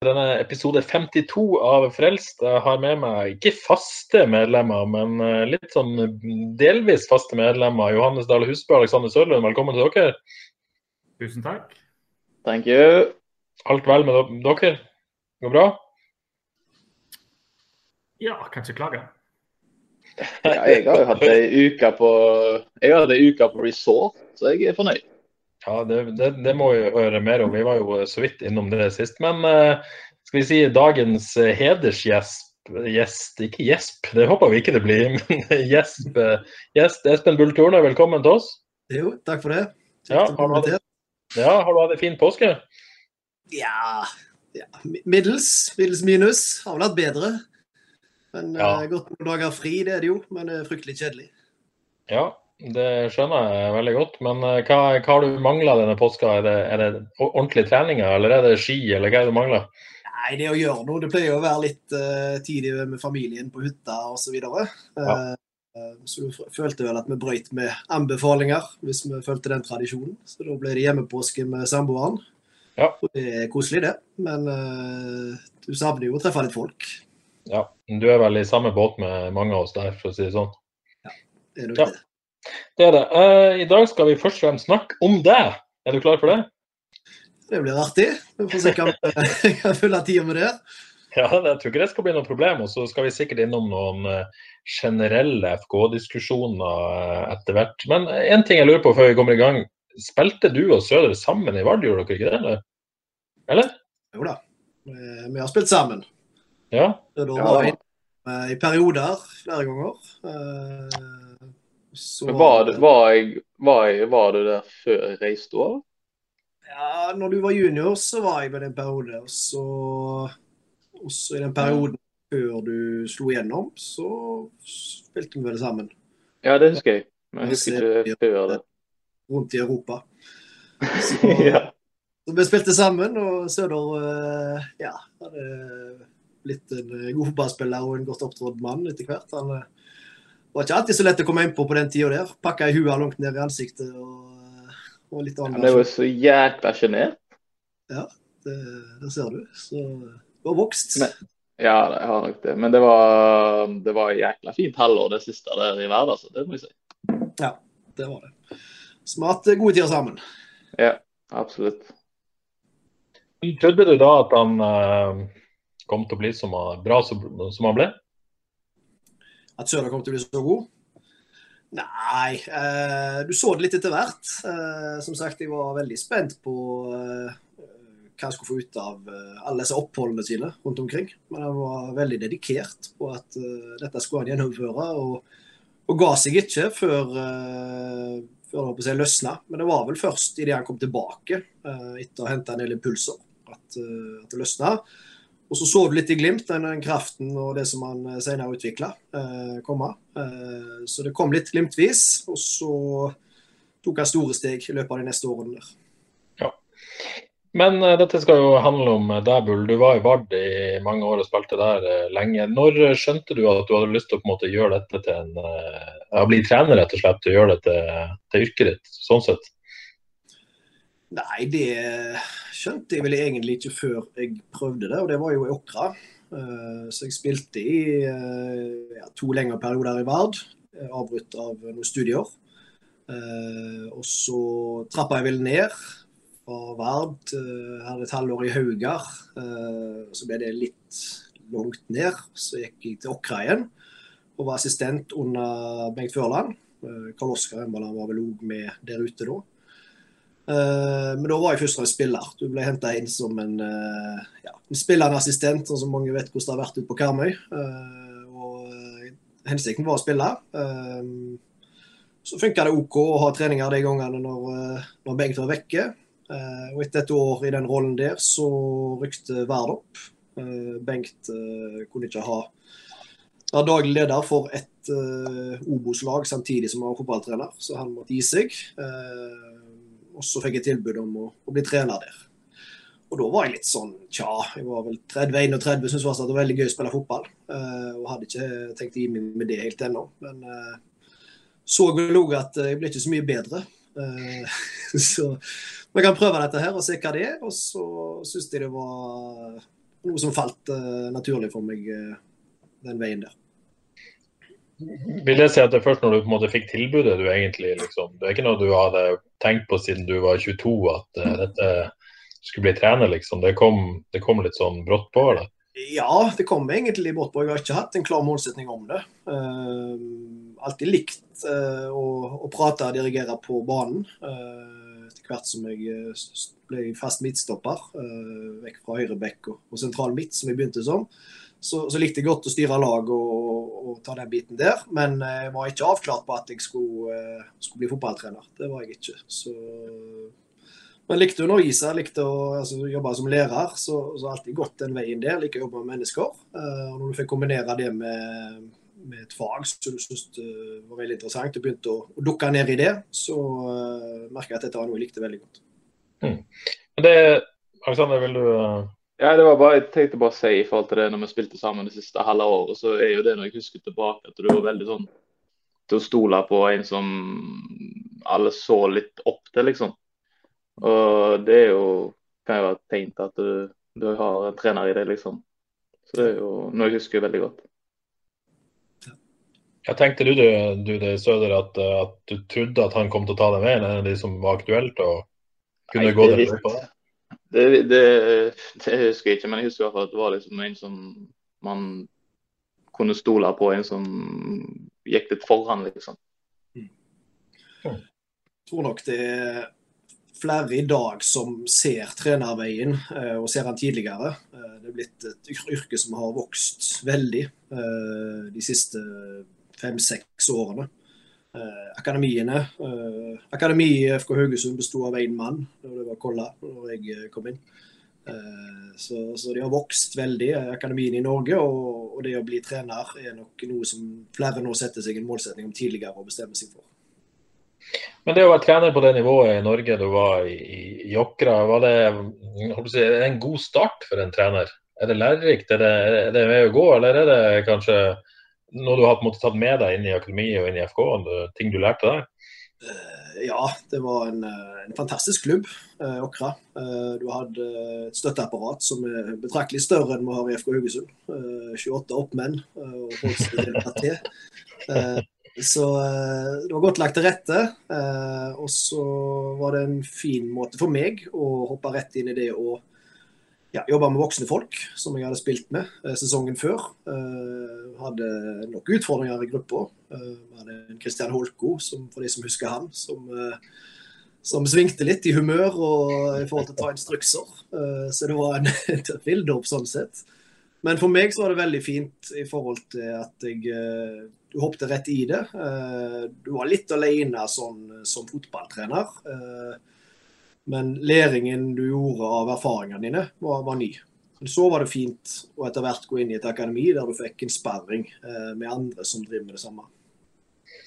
Denne episode 52 av Frelst. Jeg har med meg ikke faste medlemmer, men eh, litt sånn delvis faste medlemmer. Johannes Dale Husbø og Alexander Sørlund, velkommen til dere. Tusen takk. Thank you. Alt vel med dere? Går bra? Ja, kan ikke klage. Ja, jeg har jo hatt ei uke på Jeg har hatt ei uke på resort, så jeg er fornøyd. Ja, det, det, det må vi høre mer om. Vi var jo så vidt innom det sist. Men eh, skal vi si dagens eh, hedersgjest Gjest, ikke gjesp, det håper vi ikke det blir. Men gjesp, eh, gjest Espen Bull Torne, velkommen til oss. Jo, takk for det. Ja, har du hatt, ja, har du hatt en fin påske? Ja, ja middels. Middels minus. Har vel hatt bedre. Men Ja. uh, godt noen dager fri, det er det jo. Men det er fryktelig kjedelig. Ja, det skjønner jeg veldig godt. Men eh, hva, hva har du mangla denne påska? Er det, er det ordentlige treninger, eller er det ski, eller hva er det du mangler? Nei, det å gjøre noe. Det pleier å være litt uh, tidlig med familien på hytta osv. Så, Ja. uh, så du følte vel at vi brøyt med anbefalinger, hvis vi fulgte den tradisjonen. Så da ble det hjemmepåske med samboeren. Ja. Og det er koselig, det. Men uh, du savner jo å treffe litt folk. Ja, Du er vel i samme båt med mange av oss der, for å si det sånn. Ja, Det er nok Ja. det. Det er det. Eh, I dag skal vi først og fremst snakke om deg. Er du klar for det? Det blir artig. Vi får se om jeg kan fylle tida med det. Ja, jeg tror ikke det skal bli noe problem. Og så skal vi sikkert innom noen eh, generelle FK-diskusjoner eh, etter hvert. Men en ting jeg lurer på før vi kommer i gang. Spilte du og Søder sammen i Vard, gjorde dere ikke det? Eller? eller? Jo da. Vi har spilt sammen. Ja. Ja. var vi eh, i perioder flere ganger. Eh, Så var, det- var, jeg, var, jeg, var du der før jeg reiste over? Ja, når du var junior, så var jeg vel en periode. Og så også i den perioden før du slo igjennom, så spilte vi vel sammen Ja, det husker jeg. Men jeg husker ikke før det. rundt i Europa. Så, ja. så vi spilte sammen, og Søder eh, ja, hadde blitt en eh, god fotballspiller og en godt opptrådt mann etter hvert. Han eh, var ikke alltid så lett å komme inn på på den tida der. Pakka i huet langt ned i ansiktet og, og litt Han annet. er jo så jækla sjenert. Det, det ser du. Så du har vokst. Men- Ja, jeg har nok det. Men det var, det var jækla fint halvår det siste der i verden, så Det må jeg si. Ja, Det var det. Så vi har hatt gode tider sammen. Ja, absolutt. Trodde du da at han eh, kom til å bli så bra som, som han ble? At Søla kom til å bli så god? Nei, eh, du så det litt etter hvert. Eh, som sagt, jeg var veldig spent på eh, hva jeg skulle få ut av eh, alle disse oppholdene sine rundt omkring. Men han var veldig dedikert på at eh, dette skulle han gjennomføre, og, og ga seg ikke før, eh, før det løsna. Men det var vel først idet han kom tilbake, etter å ha henta en del impulser, at, at det løsna. Og så så du litt i glimt den, den kraften og det som han eh, senere utvikla, eh, komme. Eh, så det kom litt glimtvis, og så tok han store steg i løpet av de neste årene der. Men eh, dette skal jo handle om eh, deg, Bull. Du var i Vard i mange år og spilte der eh, lenge. Når skjønte du at du hadde lyst til å på en måte gjøre dette til en ja, bli trener, rett og slett, gjøre det til, til yrket ditt, sånn sett? Nei, det skjønte jeg vel egentlig ikke før jeg prøvde det, og det var jo i Åkra. Eh, Så jeg spilte i eh, ja, to lengre perioder i Vard, eh, avbrutt av noen studier. Og så trappa jeg vel ned fra Vard. Hadde et halvår i Haugar. Så ble det litt langt ned. Så gikk jeg til Åkra igjen og var assistent under Bengt Førland. Karl Oskar Embaland var vel òg med der ute da. Eh, Men da var jeg først og fremst spiller. Du ble henta inn som en, eh, ja, en spillende assistent, sånn som mange vet hvordan det har vært ute på Karmøy. Eh, Og hensikten var å spille. Så funka det OK å ha treninger de gangene når, uh, når Bengt var vekke. Uh, og etter et år i den rollen der, så rykte Verd opp. Uh, Bengt kunne ikke ha var daglig leder for et Obos-lag samtidig som han var fotballtrener, så han måtte gi seg. Og så fikk jeg tilbud om å, å bli trener der. Og da var jeg litt sånn tja, jeg var vel 30-31, syntes det var veldig gøy å spille fotball. Uh, og hadde ikke tenkt å gi meg med det helt ennå. Men uh, så vel òg at jeg ble ikke så mye bedre. Uh, så vi kan prøve dette her og se hva det er. Og så syns jeg det var noe som falt naturlig for meg den veien der. Vil jeg si at det er først når du på en måte fikk tilbudet du egentlig liksom Det er ikke noe du hadde tenkt på siden du var 22 at dette skulle bli trener, liksom? Det kom, det kom litt sånn brått på? eller? Ja, det kom egentlig brått på. Jeg har ikke hatt en klar målsetning om det. Uh, alltid likt uh, å, å, prate og dirigere på banen. Uh, etter hvert som jeg ble fast midtstopper, vekk fra høyre bekk og, og, sentral midt, som jeg begynte som, så, så likte jeg godt å styre lag og, og, ta den biten der. Men jeg var ikke avklart på at jeg skulle, skulle bli fotballtrener. Det var jeg ikke. Så men likte å undervise, likte å altså, jobbe som lærer, så, så alltid gått den veien der. Liker å jobbe med mennesker. Uh, og når du fikk kombinere det med, med et fag som du syntes var veldig interessant, og begynte å, å, dukke ned i det, så uh, merka jeg at dette var noe jeg likte veldig godt. Mm. Det, Alexander, vil du. Ja, det var bare, Jeg tenkte bare å si i forhold til det når vi spilte sammen det siste halve året, så er jo det når jeg husker tilbake, at du var veldig sånn til å stole på en som alle så litt opp til, liksom. Og det er jo kan jo være et tegn til at du, du, har en trener i det, liksom. Så det er jo noe jeg husker veldig godt. Jeg tenkte du, du det, Søder, at, at, du trodde at han kom til å ta deg med, en av de som var aktuelt? og kunne Nei, gå det, på det? Det, det, det, husker jeg ikke, men jeg husker i hvert fall at det var liksom en som man kunne stole på, en som gikk litt foran, liksom. Mm. Tror nok det er flere i dag som ser trenerveien eh, og ser den tidligere. Eh, det er blitt et yrke som har vokst veldig eh, de siste fem-seks årene. Akademiene Akademi i FK Haugesund besto av én mann, og det var Kolla når jeg kom inn. Så, så, de har vokst veldig, akademien i Norge. Og, og, det å bli trener er nok noe som flere nå setter seg en målsetning om tidligere å bestemme seg for. Men det å være trener på det nivået i Norge du var i, i Jokra, var det, si, er det en god start for en trener? Er det lærerikt? Er det, er det med å gå, eller er det kanskje noe du har på en måte tatt med deg inn i akademiet og inn i FK? Ting du lærte der? Eh, ja, det var en, eh, en fantastisk klubb, eh, Åkra. Du hadde et støtteapparat som er betraktelig større enn vi har i FK Haugesund. 28 oppmenn og folk som deltar til. Så det var godt lagt til rette. Og så var det en fin måte for meg å hoppe rett inn i det å ja, jobba med voksne folk, som jeg hadde spilt med eh, sesongen før. hadde nok utfordringer i gruppa. Uh, hadde en Christian Holko, som, for de som husker han, som, som svingte litt i humør og i forhold til å ta instrukser. så det var en tøff ilddåp sånn sett. Men for meg så var det veldig fint i forhold til at jeg du hoppet rett i det. Du var litt alene sånn, som fotballtrener. Men læringen du gjorde av erfaringene dine, var, var ny. Men så var det fint å etter hvert gå inn i et akademi der du fikk en sparring eh, med andre som driver med det samme.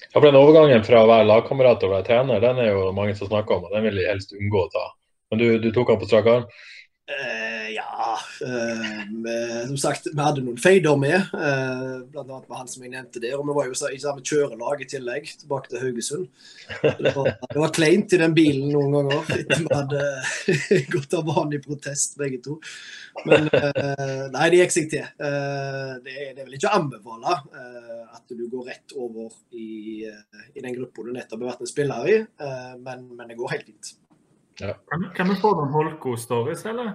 Ja, for den Overgangen fra å være lagkamerat til å være trener, den er jo mange som snakker om, og den vil de helst unngå å ta. Men du, du tok han på strak arm? Uh, ja uh, Som sagt, vi hadde noen feider med, uh, bl.a. med han som jeg nevnte der. Og vi var jo i samme kjørelag i tillegg, tilbake til Haugesund. Det var, kleint i den bilen noen ganger vi hadde gått av i protest, begge to. Men uh, nei, det gikk seg til. Det, det, er vel ikke å anbefale at du går rett over i, i den gruppa du nettopp har vært en spiller i, men, men det går helt fint. Ja. Kan, kan, vi få noen Holko-stories, eller?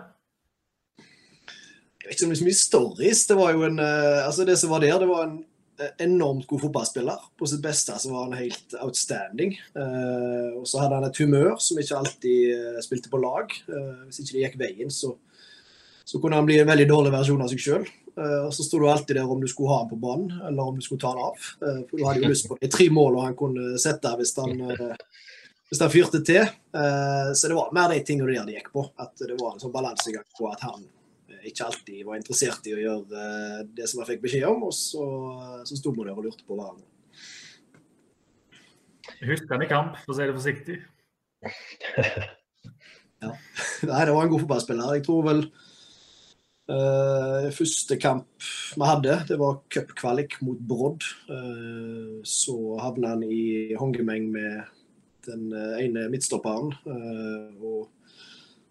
Jeg vet ikke om det er så mye stories. Det var jo en uh, Altså, det som var der, det var en uh, enormt god fotballspiller. På sitt beste så var han helt outstanding. Uh, og så hadde han et humør som ikke alltid spilte på lag. hvis ikke det gikk veien, så, så kunne han bli en veldig dårlig versjon av seg sjøl. Eh, og så sto du alltid der om du skulle ha han på banen, eller om du skulle ta han av. Eh, for du hadde jo lyst på de tre målene han kunne sette hvis han, eh, hvis han fyrte til. Eh, så det var mer de tingene der det gikk på. At det var en sånn balansegang på at han eh, ikke alltid var interessert i å gjøre eh, det som han fikk beskjed om, og så, så sto vi der og lurte på hverandre. Husk han i kamp, for å si det forsiktig. Nei, det var en god fotballspiller. Jeg tror vel uh, første kamp vi hadde, det var cupkvalik mot Brodd. Uh, så havna han i håndgemeng med den eh, ene midtstopperen. eh, og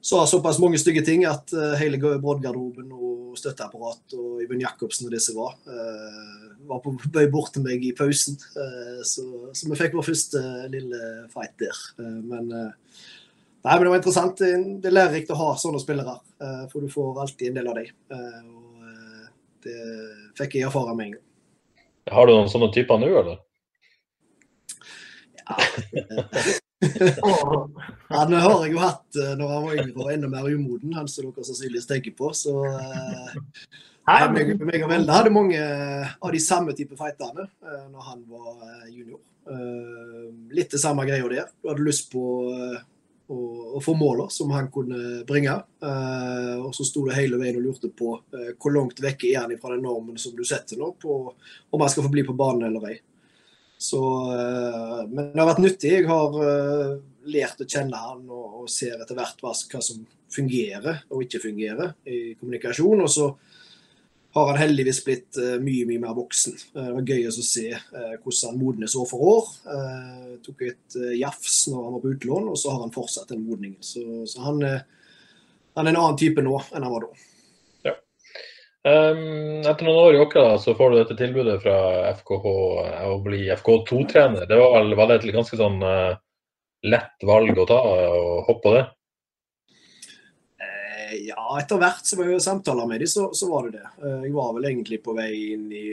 sa såpass mange stygge ting at eh, hele Brodd-garderoben og støtteapparat og Øyvind Jacobsen og disse var, eh, var på bøy bort til meg i pausen. Eh, så, så vi fikk vår første lille fight der. Eh, men eh, Nei, men Det var interessant. Det er lærerikt å ha sånne spillere, eh, for du får alltid en del av dem. Eh, og eh, Det fikk jeg erfare med en gang. Har du noen sånne typer nå, eller? Han har jeg jo hatt eh, når han var yngre og enda mer umoden, han som dere sannsynligvis tenker på. Så eh, nei, meg, meg og Velde hadde mange av de samme type fightene eh, når han var eh, junior. Eh, litt det samme greia der. Du hadde lyst på eh, å, å få måler som han kunne bringe. Eh, og så sto du hele veien og lurte på eh, hvor langt vekk er han fra den normen som du setter nå, på om han skal få bli på banen eller ei. Så, eh, men det har vært nyttig. Jeg har eh, lært å kjenne han og, og ser etter hvert hva, hva som fungerer og ikke fungerer i kommunikasjon. Og så har han heldigvis blitt eh, mye mye mer voksen. Det var gøy å se hvordan han modnes år for år. Jeg tok et jafs når han var på utlån, og så har han fortsatt den modningen. Så, så han, han er en annen type nå enn han var da. Um, etter noen år i Åkra så får du dette tilbudet fra FKH å bli FK2-trener. Det var, vel, var det et ganske sånn uh, lett valg å ta og hoppe på det? Eh, Ja, etter hvert som jeg samtaler med dem, så, så var det det. Eh, Jeg var vel egentlig på vei inn i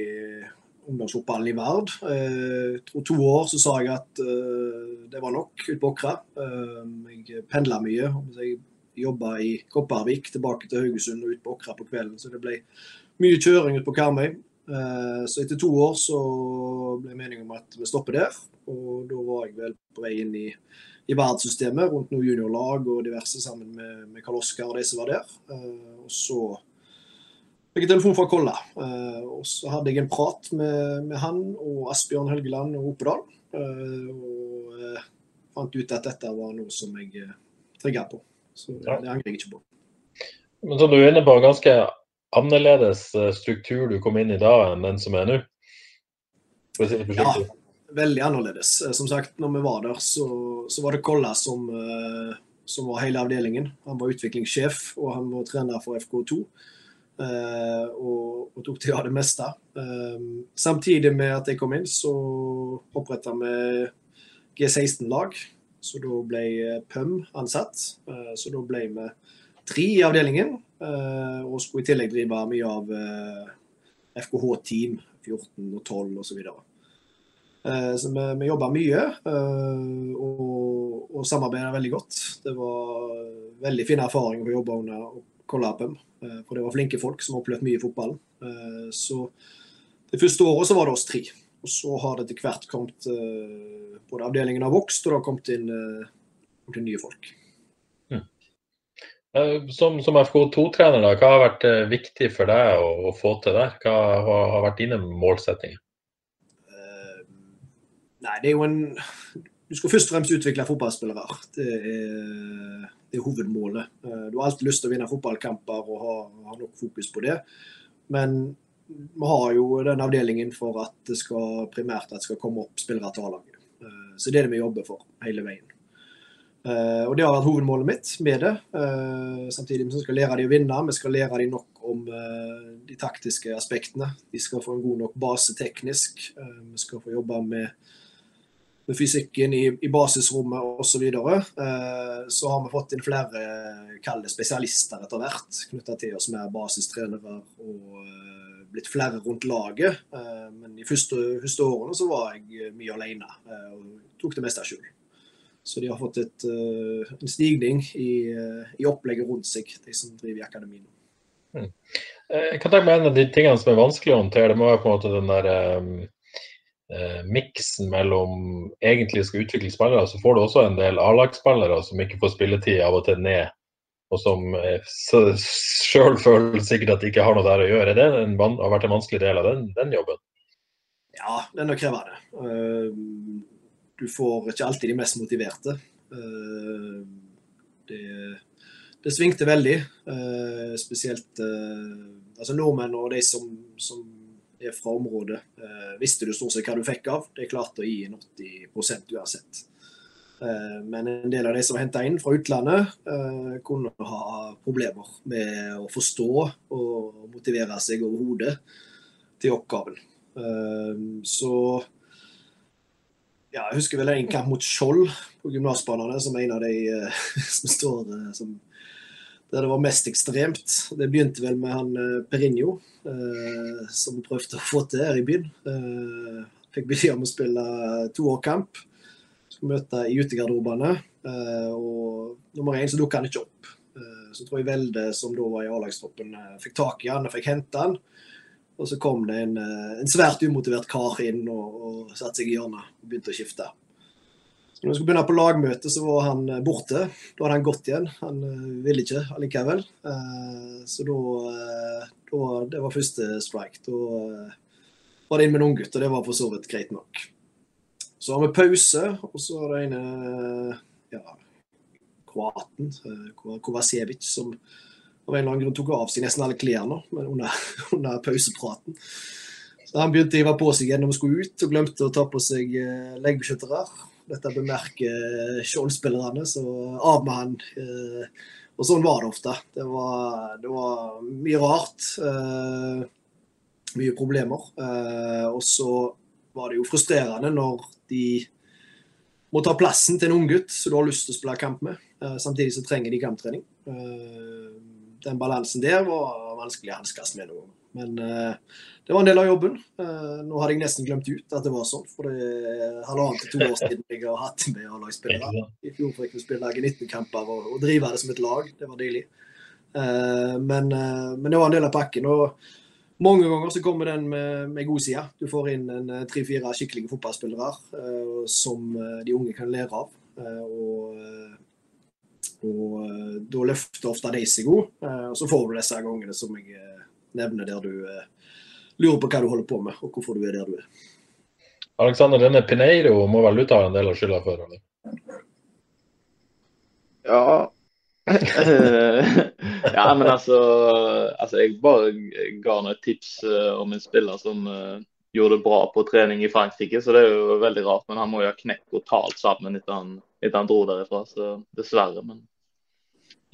ungdomsfotballen i Vard. Eh, Jeg to år så sa jeg at eh, det var nok ute på Åkra. Eh, Jeg pendla mye. Jeg jobba i Kopervik, tilbake til Haugesund og ut på Åkra på kvelden. Så det ble mye kjøring ut på Karmøy. Eh, Så etter to år så ble meningen om at vi stopper der. Og da var jeg vel på vei inn i, i verdenssystemet rundt noen juniorlag og diverse sammen med, med Karl Oskar og de som var der. Eh, Og så fikk jeg telefon fra Kolla. Eh, Og så hadde jeg en prat med, med han og Asbjørn Helgeland og Opedal. Og fant ut at dette var noe som jeg trigga på. Så det angrer jeg ikke på. Men som du er inne på, ganske annerledes eh, struktur du kom inn i da enn den som er nå? Ja, veldig annerledes. Eh, Som sagt, når vi var der, så, så var det Kolla som, eh, som var hele avdelingen. Han var utviklingssjef, og han var trener for FK2. eh, og, og tok til av det meste. Samtidig med at jeg kom inn, så oppretta vi G16-lag. Så da ble eh, PØM ansatt. Eh, så da ble vi tre i avdelingen, eh, og skulle i tillegg drive mye av FKH-team, 14 og 12 osv. Så vi, vi jobba mye og, og samarbeida veldig godt. Det var veldig fine erfaringer å jobbe under Kollapem. eh, For det var flinke folk som opplevde mye i fotballen. Så det første året så var det oss tre. Og så har det etter hvert kommet eh, Både avdelingen har vokst, og det har kommet inn, eh, kommet inn nye folk. Eh, Som, som FK2-trener, hva har vært viktig for deg å, å få til der? Hva har, har vært dine målsettinger? Uh, Nei, det er jo en Du skal først og fremst utvikle fotballspillere. Det er, det er hovedmålet. Du har alltid lyst til å vinne fotballkamper og ha, ha nok fokus på det. Men vi har jo den avdelingen for at det skal primært at det skal komme opp spillere til A-laget. Eh, Så det er det vi jobber for hele veien. Eh, og Det har vært hovedmålet mitt med det. Eh, Samtidig som vi skal lære dem å vinne. Vi skal lære dem nok om de taktiske aspektene. De skal få en god nok base teknisk. Vi skal få jobbe med, med fysikken i, i basisrommet osv. Så, så har vi fått inn flere spesialister etter hvert. Knytta til oss mer basistrenere og blitt flere rundt laget. Eh, Men de første, første årene så var jeg mye alene eh, og tok det meste sjøl. Så de har fått et, eh, en stigning i, eh, i opplegget rundt seg, de som driver i akademien. Mm. Jeg kan tenke meg En av de tingene som er vanskelig å håndtere, det må være på en måte den der um, uh, miksen mellom egentlig skal utvikle spillere, så får du også en del A-lagsspillere som ikke får spilletid av og til ned, og som sjøl føler sikkert at de ikke har noe der å gjøre. Det en, har vært en vanskelig del av den, den jobben? Ja, det er krevende. Uh, du får ikke alltid de mest motiverte. Uh, det det svingte veldig. Uh, spesielt altså nordmenn og de som, som er fra området, visste du stort sett hva du fikk av. Det klarte å gi en 80% uansett. Men en del av de som var henta inn fra utlandet, kunne ha problemer med å forstå og motivere seg overhodet til oppgaven. så ja, jeg husker vel en kamp mot Skjold på gymnasbanene, som en av de som står som der det var mest ekstremt. Det begynte vel med han eh, Perinho, eh, som prøvde å få til her i byen. Eh, fikk beskjed om å spille toårkamp. Skulle møte i utegarderobene. Eh, og nummer én så dukka han ikke opp. Eh, så tror jeg Velde, som da var i A-lagstroppen, eh, fikk tak i han og fikk hente han. Og så kom det en, en svært umotivert kar inn og, og satte seg i hjørnet og begynte å skifte. Når vi skulle begynne på lagmøte, så var han borte. Da hadde han gått igjen. Han ville ikke allikevel. Så da, da Det var første strike. Da var det inn med en unggutt, og det var for så vidt greit nok. Så har vi pause, og så har det ene ja, kroaten, Kovacevic, som av en eller annen grunn tok av seg nesten alle klærne under, under pausepraten. Så Han begynte å hive på seg igjen når vi skulle ut, og glemte å ta på seg leggbeskyttere. Dette bemerker Skjold-spillerne, så av med han. Eh, og sånn var det ofte. Det var, det var mye rart. Eh, mye problemer. Eh, og så var det jo frustrerende når de må ta plassen til en unggutt som du har lyst til å spille kamp med. Samtidig så trenger de kamptrening. Den balansen der var vanskelig å hanskes med noen ganger. Men det var en del av jobben. Nå hadde jeg nesten glemt ut at det var sånn, for det er halvannet til to år siden jeg har hatt med A-lagsspillere. I fjor fikk vi spille G19-kamper og, og, drive det som et lag. Det var deilig. Men, men, det var en del av pakken. og mange ganger så kommer den med, med god side. Du får inn en tre-fire skikkelige fotballspillere som de unge kan lære av. og, og da løfter ofte de seg god. og så får du disse gangene som jeg nevner, der du lurer på hva du holder på med, og hvorfor du er der du er. Alexander, denne Pineiro må vel du ta en del av skylda for? eller? Ja. ja, men altså, altså Jeg bare ga noen tips uh, om en spiller som uh, gjorde det bra på trening i Frankrike, så det er jo veldig rart. Men han må jo ha knekt totalt sammen etter han, etter han dro derifra, så dessverre. men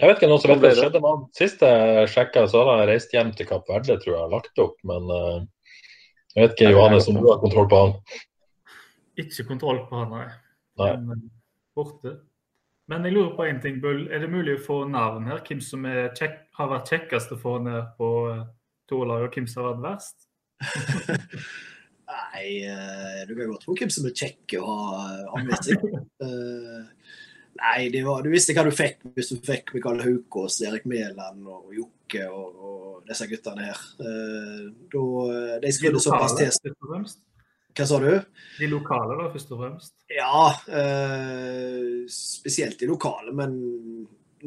jeg vet ikke noe som vet hva som skjedde med han. Sist jeg sjekka, så hadde han reist hjem til Kapp Verde, tror jeg, lagt opp. Men uh, jeg vet ikke, Johannes, om du har kontroll på han? Ikke kontroll på han, nei. nei. Men, eh, borte. Men jeg lurer på én ting, Bull. Er det mulig å få navn her? Hvem som kjekk, har vært kjekkest å få ned på uh, toerlaget, og hvem som har vært verst? Nei, du kan godt få hvem som er kjekke å ha, anvisning. med seg. Nei, var, du visste hva du fikk hvis du fikk Mikael Haukås, Erik Mæland og Jokke og, og, disse guttene her. Eh, da, de skrudde såpass til. Hva sa du? De lokale, da, først og fremst? Ja, eh, spesielt de lokale. Men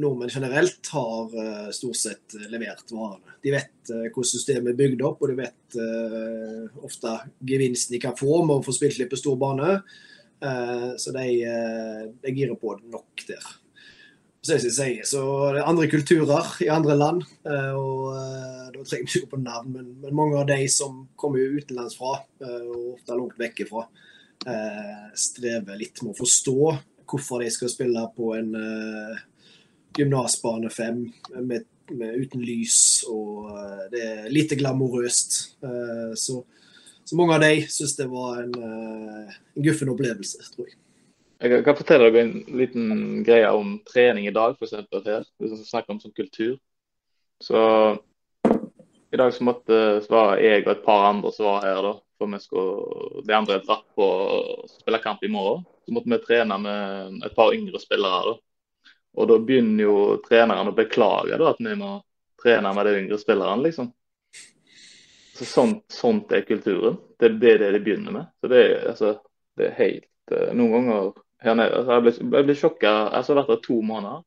nordmenn generelt har eh, stort sett levert varene. De vet eh, hvordan systemet er bygd opp, og de vet eh, ofte gevinsten de kan få med å få spilt litt på stor bane. Eh, så de, eh, de girer på nok der. Så, si, så det er andre kulturer i andre land, eh, og da trenger vi ikke på navn, men, men, mange av de som kommer utenlands fra, og ofte langt vekk ifra, strever litt med å forstå hvorfor de skal spille på en gymnasbane 5 med, med, uten lys, og det er lite glamorøst. Så så mange av de syns det var en, uh, en guffen opplevelse, tror jeg. Jeg kan fortelle dere en liten greie om trening i dag, f.eks. her. Hvis vi snakker om sånn kultur. Så i dag så måtte svare jeg og et par andre som var her, da. For vi skulle, de andre dratt på å spille kamp i morgen. Så måtte vi trene med et par yngre spillere. da. Og da begynner jo treneren å beklage da, at vi må trene med de yngre spillerne, liksom. Så sånt, sånt er kulturen. Det, det er det de begynner med. Så det altså, det er helt Noen ganger her nede Så Jeg blir, jeg sjokka. Jeg har vært der to måneder.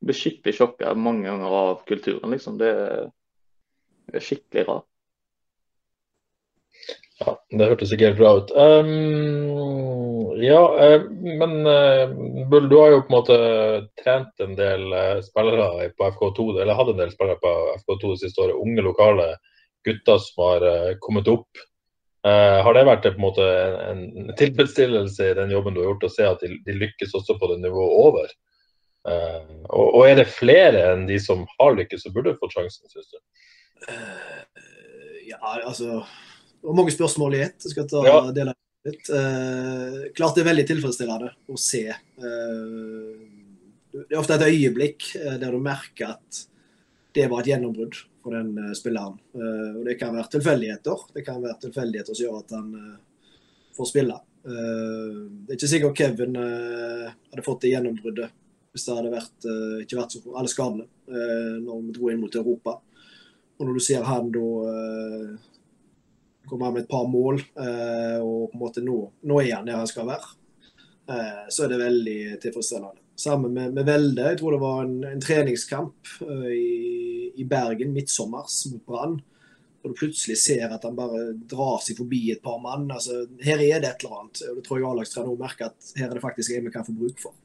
Jeg blir skikkelig sjokka mange ganger av kulturen, liksom. Det er, skikkelig rart. Ja, det hørtes ikke helt bra ut. Um, ja, uh, men uh, Bull, du har jo på en måte trent en del spillere på FK2, eller hadde en del spillere på FK2 det siste året. Unge, lokale gutter som har kommet opp. Har det vært en, måte, en, en, tilfredsstillelse i den jobben du har gjort, å se at de, de lykkes også på det nivået over? Og, og, er det flere enn de som har lykkes, og burde fått sjansen, syns du? ja, altså Det var mange spørsmål i ett. Jeg skal ta ja. dele litt. Uh, klart det er veldig tilfredsstillende å se. Uh, det er ofte et øyeblikk uh, der du merker at det var et gjennombrudd for den spilleren. og Det kan være tilfeldigheter. Det kan være tilfeldigheter som gjør at han får spille. det er ikke sikkert Kevin hadde fått det gjennombruddet hvis det hadde vært, ikke vært så for alle skadene når vi dro inn mot Europa. Og når du ser han da kommer med et par mål eh, og på en måte nå, nå er han der han skal være, eh, så er det veldig tilfredsstillende. Sammen med, med Velde. Jeg tror det var en, en treningskamp uh, i, i, Bergen midtsommers mot Brann. Og du plutselig ser at han bare drar seg forbi et par mann. Altså, her er det et eller annet. og Det tror jeg A-lagstrener merker at her er det faktisk en vi kan få bruk for.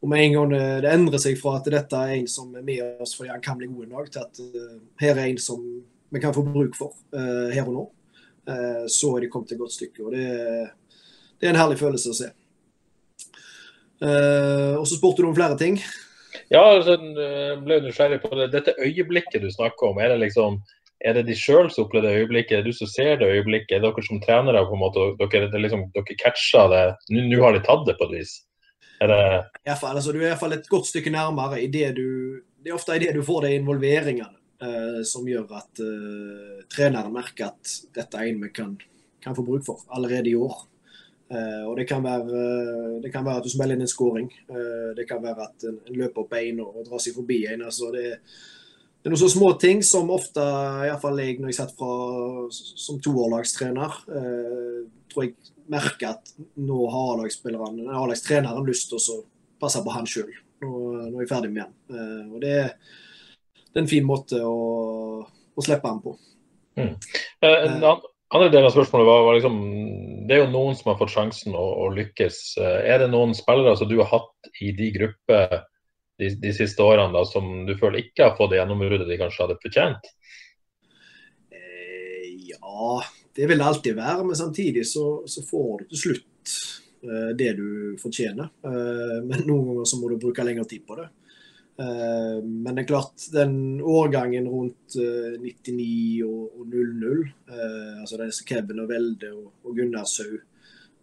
Og med en gang det, det endrer seg fra at dette er en som er med oss fordi han kan bli god nok, til at uh, her er en som vi kan få bruk for uh, her og nå. uh, så er de kommet et godt stykke. og det, det, er en herlig følelse å se. Eh, og så spurte du om flere ting. Ja, altså, ble nysgjerrig på det. Dette øyeblikket du snakker om, er det liksom er det de sjøl som opplever det øyeblikket, er det du som ser det øyeblikket? Er det dere som trenere på en måte, dere, liksom, dere catcher det, nå har de tatt det på et vis? Er det... I fall, altså, du er iallfall et godt stykke nærmere i det du Det er ofte i det du får de involveringene. Uh, som gjør at uh, treneren merker at dette er en vi kan, kan få bruk for allerede i år. Uh, og det kan, være, det kan, være, at du smeller inn en scoring. det kan være at en, en løper opp en og, og drar seg forbi en. Altså det, det, er noen så små ting som ofte, iallfall jeg når jeg satt fra som toårlagstrener, tror jeg merker at nå har A-lagstreneren lyst til å passe på han sjøl. Nå, nå, er jeg ferdig med han. og det det er en fin måte å, å slippe han på. Mm. Uh, andre del av spørsmålet var, var, liksom Det er jo noen som har fått sjansen å, å, lykkes. Eh, er det noen spillere som du har hatt i de grupper de, de siste årene da, som du føler ikke har fått det gjennombruddet de kanskje hadde fortjent? Eh, ja, det vil det alltid være. Men samtidig så, så får du til slutt eh, det du fortjener. Eh, men noen ganger så må du bruke lengre tid på det. Eh, men det er klart, den årgangen rundt 99 eh, og 00, altså altså disse Kevin og Velde og Gunnar Sau,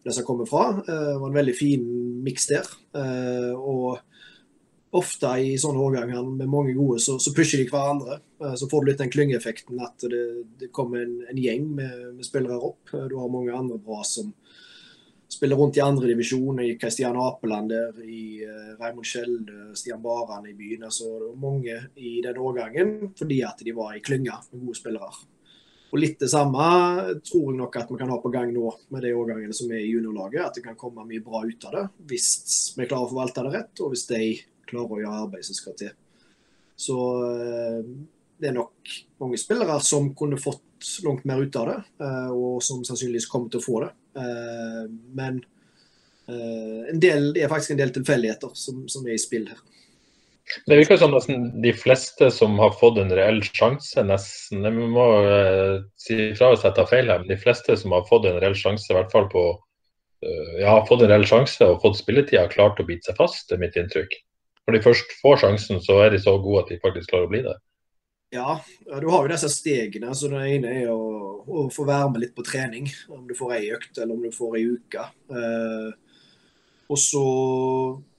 det som kommer fra, var en veldig fin miks der. Og ofte i sånne årganger med mange gode, så, pusher de hverandre. Så får du litt den klyngeeffekten at det, det kommer en, en gjeng med, spillere opp. Du har mange andre bra som, spiller rundt i andredivisjon, i Kristian Apeland der, i uh, Raymond Skjelde, Stian Baran i byen. altså det var Mange i den årgangen fordi at de var i klynga med gode spillere. Og Litt det samme tror jeg nok at vi kan ha på gang nå med de årgangene som er i juniorlaget. At det kan komme mye bra ut av det hvis vi klarer å forvalte det rett, og hvis de klarer å gjøre arbeidet som skal til. Så uh, det er nok mange spillere som kunne fått langt mer ut av det, og som sannsynligvis kommer til å få det. Eh, men eh, del, det er faktisk en del tilfeldigheter som, som, er i spill her. Det virker som nesten de fleste som har fått en reell sjanse, nesten Jeg må uh, si fra hvis jeg tar feil her, men de fleste som har fått en reell sjanse, i hvert fall på uh, ja, fått en reell sjanse og fått spilletid, har klart å bite seg fast, det er mitt inntrykk. Når de først får sjansen, så er de så gode at de faktisk klarer å bli det. Ja, du har jo disse stegene. så Det ene er å, å, få være med litt på trening. Om du får ei økt eller om du får ei uke. Eh, og så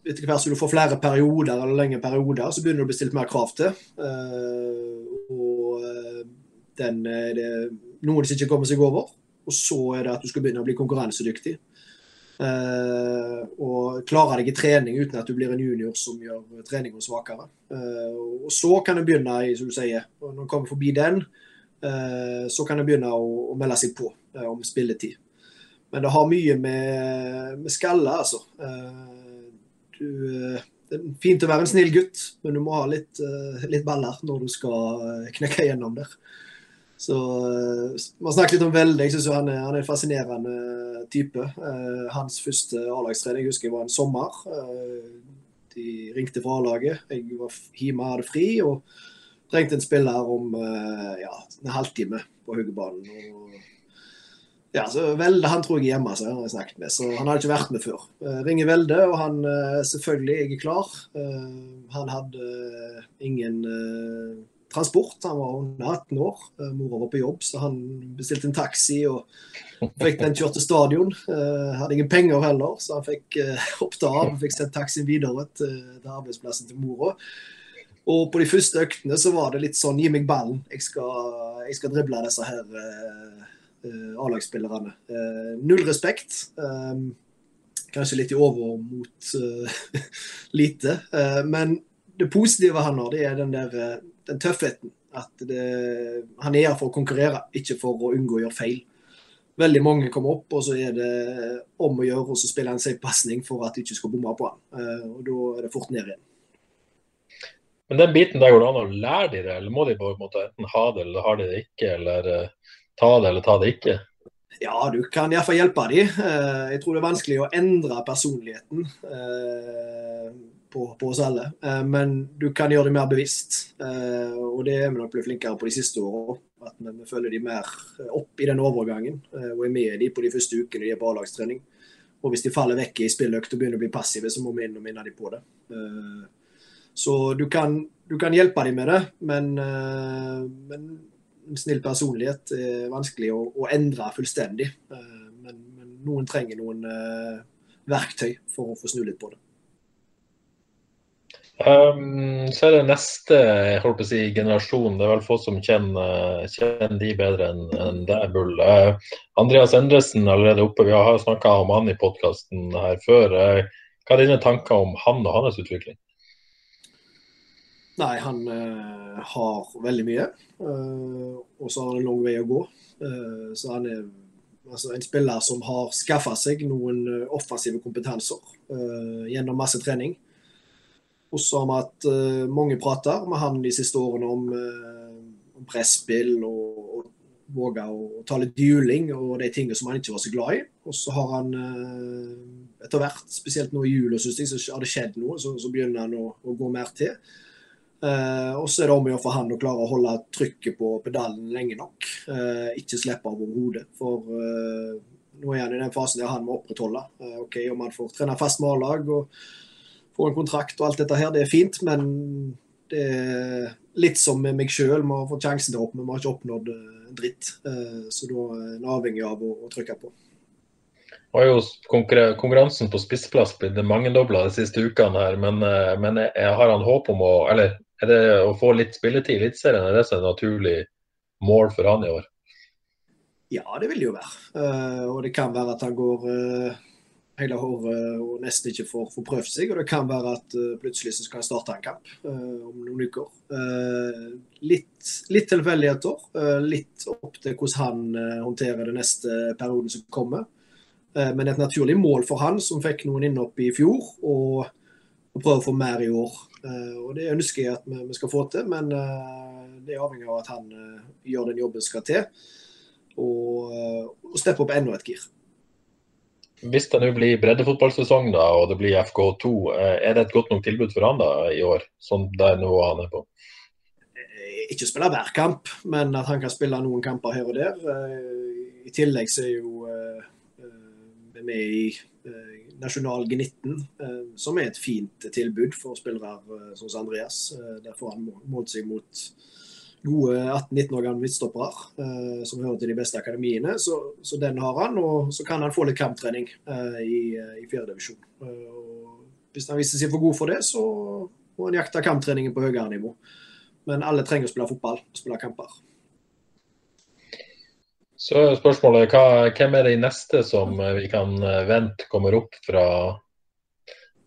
etter hvert som du får flere perioder eller lengre perioder, så begynner du å bli stilt mer krav til. Eh, og eh, den er det noen som ikke kommer seg over. Og så er det at du skal begynne å bli konkurransedyktig. Uh, og klare deg i trening uten at du blir en junior som gjør treninga svakere. Uh, og så kan du begynne som du sier, når du kommer forbi den, uh, så kan du begynne å melde seg på om spilletid. Men det har mye med, med skalle, altså. Du, det er fint å være en snill gutt, men du må ha litt, litt baller når du skal knekke gjennom der. Så Man har snakket litt om Velde. Jeg synes han han er en fascinerende type. Uh, hans første A-lagstrening husker jeg var en sommer. De ringte fra A-laget. Jeg var hjemme, hadde fri og trengte en spiller om ja, en halvtime på Haugebanen. Ja, så Velde han tror jeg er hjemme, så han har jeg snakket med, så han hadde ikke vært med før. ringer Velde, og han selvfølgelig jeg er klar. han hadde ingen transport. Han var under 18 år. Eh, mora var på jobb, så han bestilte en taxi og fikk den kjørt til stadion. Uh, hadde ingen penger heller, så han fikk uh, hoppet av og fikk sendt taxien videre til, arbeidsplassen til mora. Og på de første øktene så var det litt sånn gi meg ballen, jeg skal, jeg skal drible disse her uh, A-lagsspillerne. null respekt. Um, kanskje litt i overmot lite. men det positive han har, det er den der den tøffheten. At det, han er her for å konkurrere, ikke for å unngå å gjøre feil. Veldig mange kommer opp, og så er det om å gjøre og så spiller han seg pasning for at de ikke skal bomme på han. Eh, og Da er det fort ned igjen. Men den biten der går det an å lære de det, eller må de på en måte enten ha det eller har de det ikke, eller uh, ta det eller ta det ikke? Ja, du kan iallfall hjelpe de. Uh, jeg tror det er vanskelig å endre personligheten. På, på, oss alle. Eh, men du kan gjøre det mer bevisst. Eh, og det er vi nok blitt flinkere på de siste årene. At vi, vi, følger de mer opp i den overgangen eh, og er med de på de første ukene de er på A-lagstrening. Og hvis de faller vekk i spilløkt og begynner å bli passive, så må vi inn og minne de på det. Eh, så du kan, du kan, hjelpe dem med det, men, eh, men en snill personlighet er vanskelig å, å endre fullstendig. Eh, men, men, noen trenger noen verktøy for å få snu litt på det. Um, så er det neste jeg holdt på å si, generasjon. Det er vel få som kjenner, kjenner de bedre enn en deg, Bull. Uh, Andreas Endresen er allerede oppe. Vi har snakka om han i podkasten her før. Uh, hva er dine tanker om han og hans utvikling? Nei, han uh, har veldig mye. og så har han en lang vei å gå. så han er altså, en spiller som har skaffa seg noen offensive kompetanser gjennom masse trening. Og så har vi hatt uh, mange prater med han de siste årene om, uh, om presspill og, og våge å ta litt juling og de tingene som han ikke var så glad i. Og så har han uh, etter hvert, spesielt nå i jula, syns jeg, så har det skjedd noe. Så, så begynner han å, å, gå mer til. Og så er det om å gjøre for han å klare å holde trykket på pedalen lenge nok. Ikke slippe av overhodet. For nå er han i den fasen der han må opprettholde. ok, Om han får trene fast med A-lag og få en kontrakt og alt dette her, det er fint, men det er litt som med meg sjøl. Vi har fått sjansen til å opp, men vi har ikke oppnådd eh, dritt. Eh, så da er en avhengig av å, å trykke på. Og har jo konkurransen på spissplass blitt mangedobla de siste ukene her, men, eh, jeg har han håp om å Eller er det å få litt spilletid i Eliteserien, er det et naturlig mål for han i år? Ja, det vil det jo være. Og det kan være at han går hele håret og nesten ikke får, får prøvd seg. Og det kan være at uh, plutselig så skal han starte en kamp uh, om noen uker. Uh, litt, litt tilfeldigheter. litt opp til hvordan han håndterer den neste perioden som kommer. men et naturlig mål for han, som fikk noen innhopp i fjor, og, og prøver å få mer i år. og Det ønsker jeg at vi, vi skal få til, men det er avhengig av at han gjør den jobben som skal til. Og, og steppe opp enda et gir. Hvis det nå blir breddefotballsesong da, og det blir FK2, eh, er det et godt nok tilbud for han da i år, som det nivået han er på? Eh, ikke spille hver kamp, men at han kan spille noen kamper her og der. Eh, I tillegg så er jo vi med i Nasjonal G19, som er et fint tilbud for spillere som Andreas. Der får han målt seg mot gode 18-19 år gamle midtstoppere eh, som hører til de beste akademiene. Så, så, den har han, og så kan han få litt kamptrening eh, i, eh, i fjerdedivisjon. Eh, hvis han viser seg for god for det, så må han jakte kamptreningen på høyere nivå. Men alle trenger å spille fotball, spille kamper. Så er spørsmålet hva, hvem er de neste som eh, vi kan eh, vente kommer opp fra,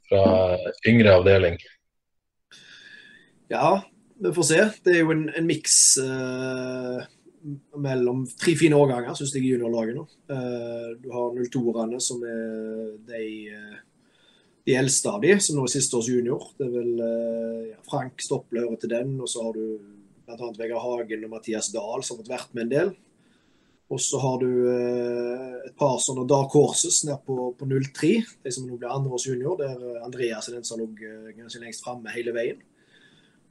fra yngre avdeling? Ja, vi får se. Det er jo en, en miks eh, mellom tre fine årganger, syns jeg, i juniorlaget nå. Eh, du har 02-erne, som er de, eh, de eldste av de, som nå er siste års junior. Det er vel eh, ja, Frank Stopple hører til den, og så har du bl.a. Vegard Hagen og Mathias Dahl, som har vært med en del. Og så har du eh, et par sånne dark horses nede på, på 03, de som nå blir andreårs junior, der Andreas er den som har ligget lengst framme hele veien.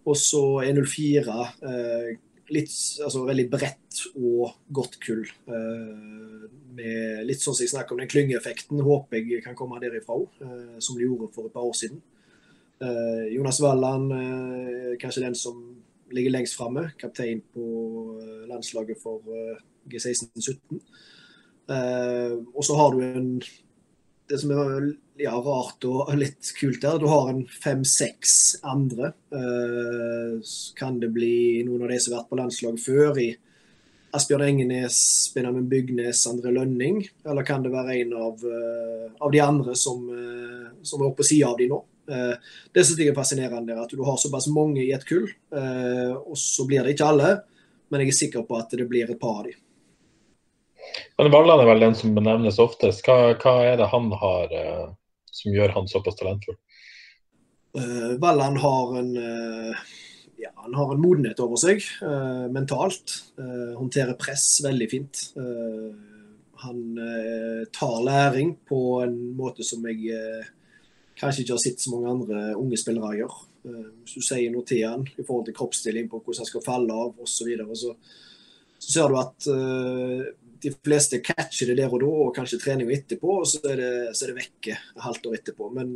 Og så er 04 eh, litt, altså, veldig bredt og godt kull. Eh, med litt sånn som jeg snakker om den klyngeeffekten, håper jeg kan komme derifra òg, eh, som de gjorde for et par år siden. Eh, Jonas Walland, eh, kanskje den som ligger lengst framme, kaptein på eh, landslaget for eh, G16-17. og så har du en det som er ja, rart og litt kult der, du har en fem-seks andre. Eh, kan det bli noen av de som har vært på landslag før i Asbjørn Engenes, Benjamin Bygnes, André Lønning? Eller kan det være en av, uh, av de andre som, uh, som er oppe på sida av de nå? Det jeg er fascinerende, at du har såpass mange i et kull. og så blir det ikke alle, men jeg er sikker på at det blir et par av de. Men Valland er vel den som benevnes oftest. Hva, hva er det han har uh, som gjør han såpass talentfull? Uh, Valland har en uh, ja, han har en modenhet over seg mentalt. håndterer press veldig fint. han tar læring på en måte som jeg kanskje ikke har sett så mange andre unge spillere gjøre. hvis du sier noe til han i forhold til kroppsstilling på hvordan han skal falle av osv., så, så så ser du at de fleste catcher det der og da, og kanskje treninga etterpå, og så er det, så er det vekke halvt år etterpå. Men,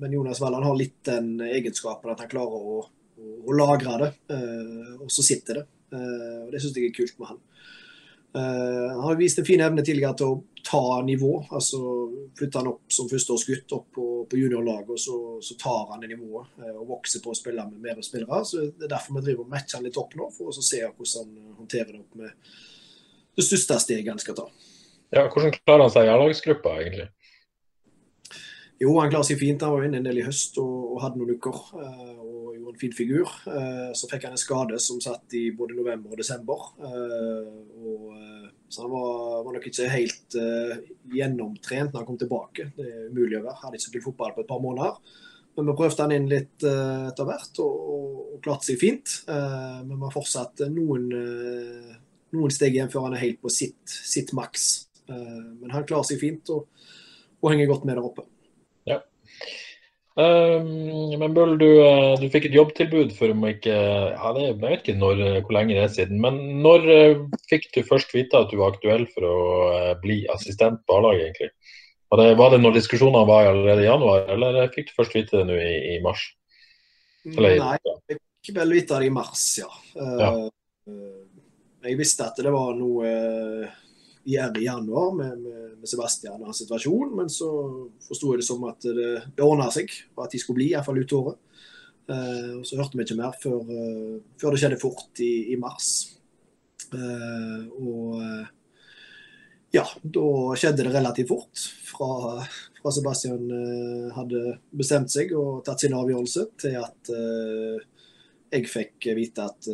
men Jonas Walland har litt den egenskapen at han klarer å, å, å lagre det, uh, og så sitter det. Uh, og Det syns jeg er kult med han. Uh, han har vist en fin evne tidligere til å ta nivå. altså Flytte han opp som førsteårsgutt opp på, på juniorlaget, og så, så, tar han det nivået og vokser på å spille med mer spillere. så Det er derfor vi driver og matcher han litt opp nå, for å se hvordan han håndterer det opp med det største steget han skal ta. Ja, Hvordan klarer han seg i A-lagsgruppa, egentlig? Jo, han klarer seg fint. Han var inne en del i høst og, og hadde noen uker uh, og gjorde en fin figur. Uh, så fikk han en skade som satt i både november og desember. Uh, og, så han var, var, nok ikke helt gjennomtrent når han kom tilbake. Det er umulig å være. Hadde ikke spilt fotball på et par måneder. Men vi prøvde han inn litt etter hvert og, og, og klarte seg fint. men vi har fortsatt noen noen steg igjen før han er helt på sitt, sitt maks. Eh, men han klarer seg fint og, og, henger godt med der oppe. Ja. Um, men Bøll, du, eh, du, fikk et jobbtilbud for om ikke ja, det, Jeg vet ikke når, hvor lenge det er siden, men når fikk du først vite at du var aktuell for å bli assistent på A-laget, egentlig? Var det, var det når diskusjonene var allerede i januar, eller fikk du først vite det nå i, i mars? Eller, Nei, jeg fikk vel vite det i mars, ja. ja. Uh, jeg visste at det var noe uh, i januar med, med, med, Sebastian og hans situasjon, men så forsto jeg det som at det, det ordna seg, og at de skulle bli, iallfall ut året. Uh, og Så hørte vi ikke mer før, uh, før det skjedde fort i, i mars. Uh, og ja, da skjedde det relativt fort. Fra, fra Sebastian hadde bestemt seg og tatt sin avgjørelse, til at jeg fikk vite at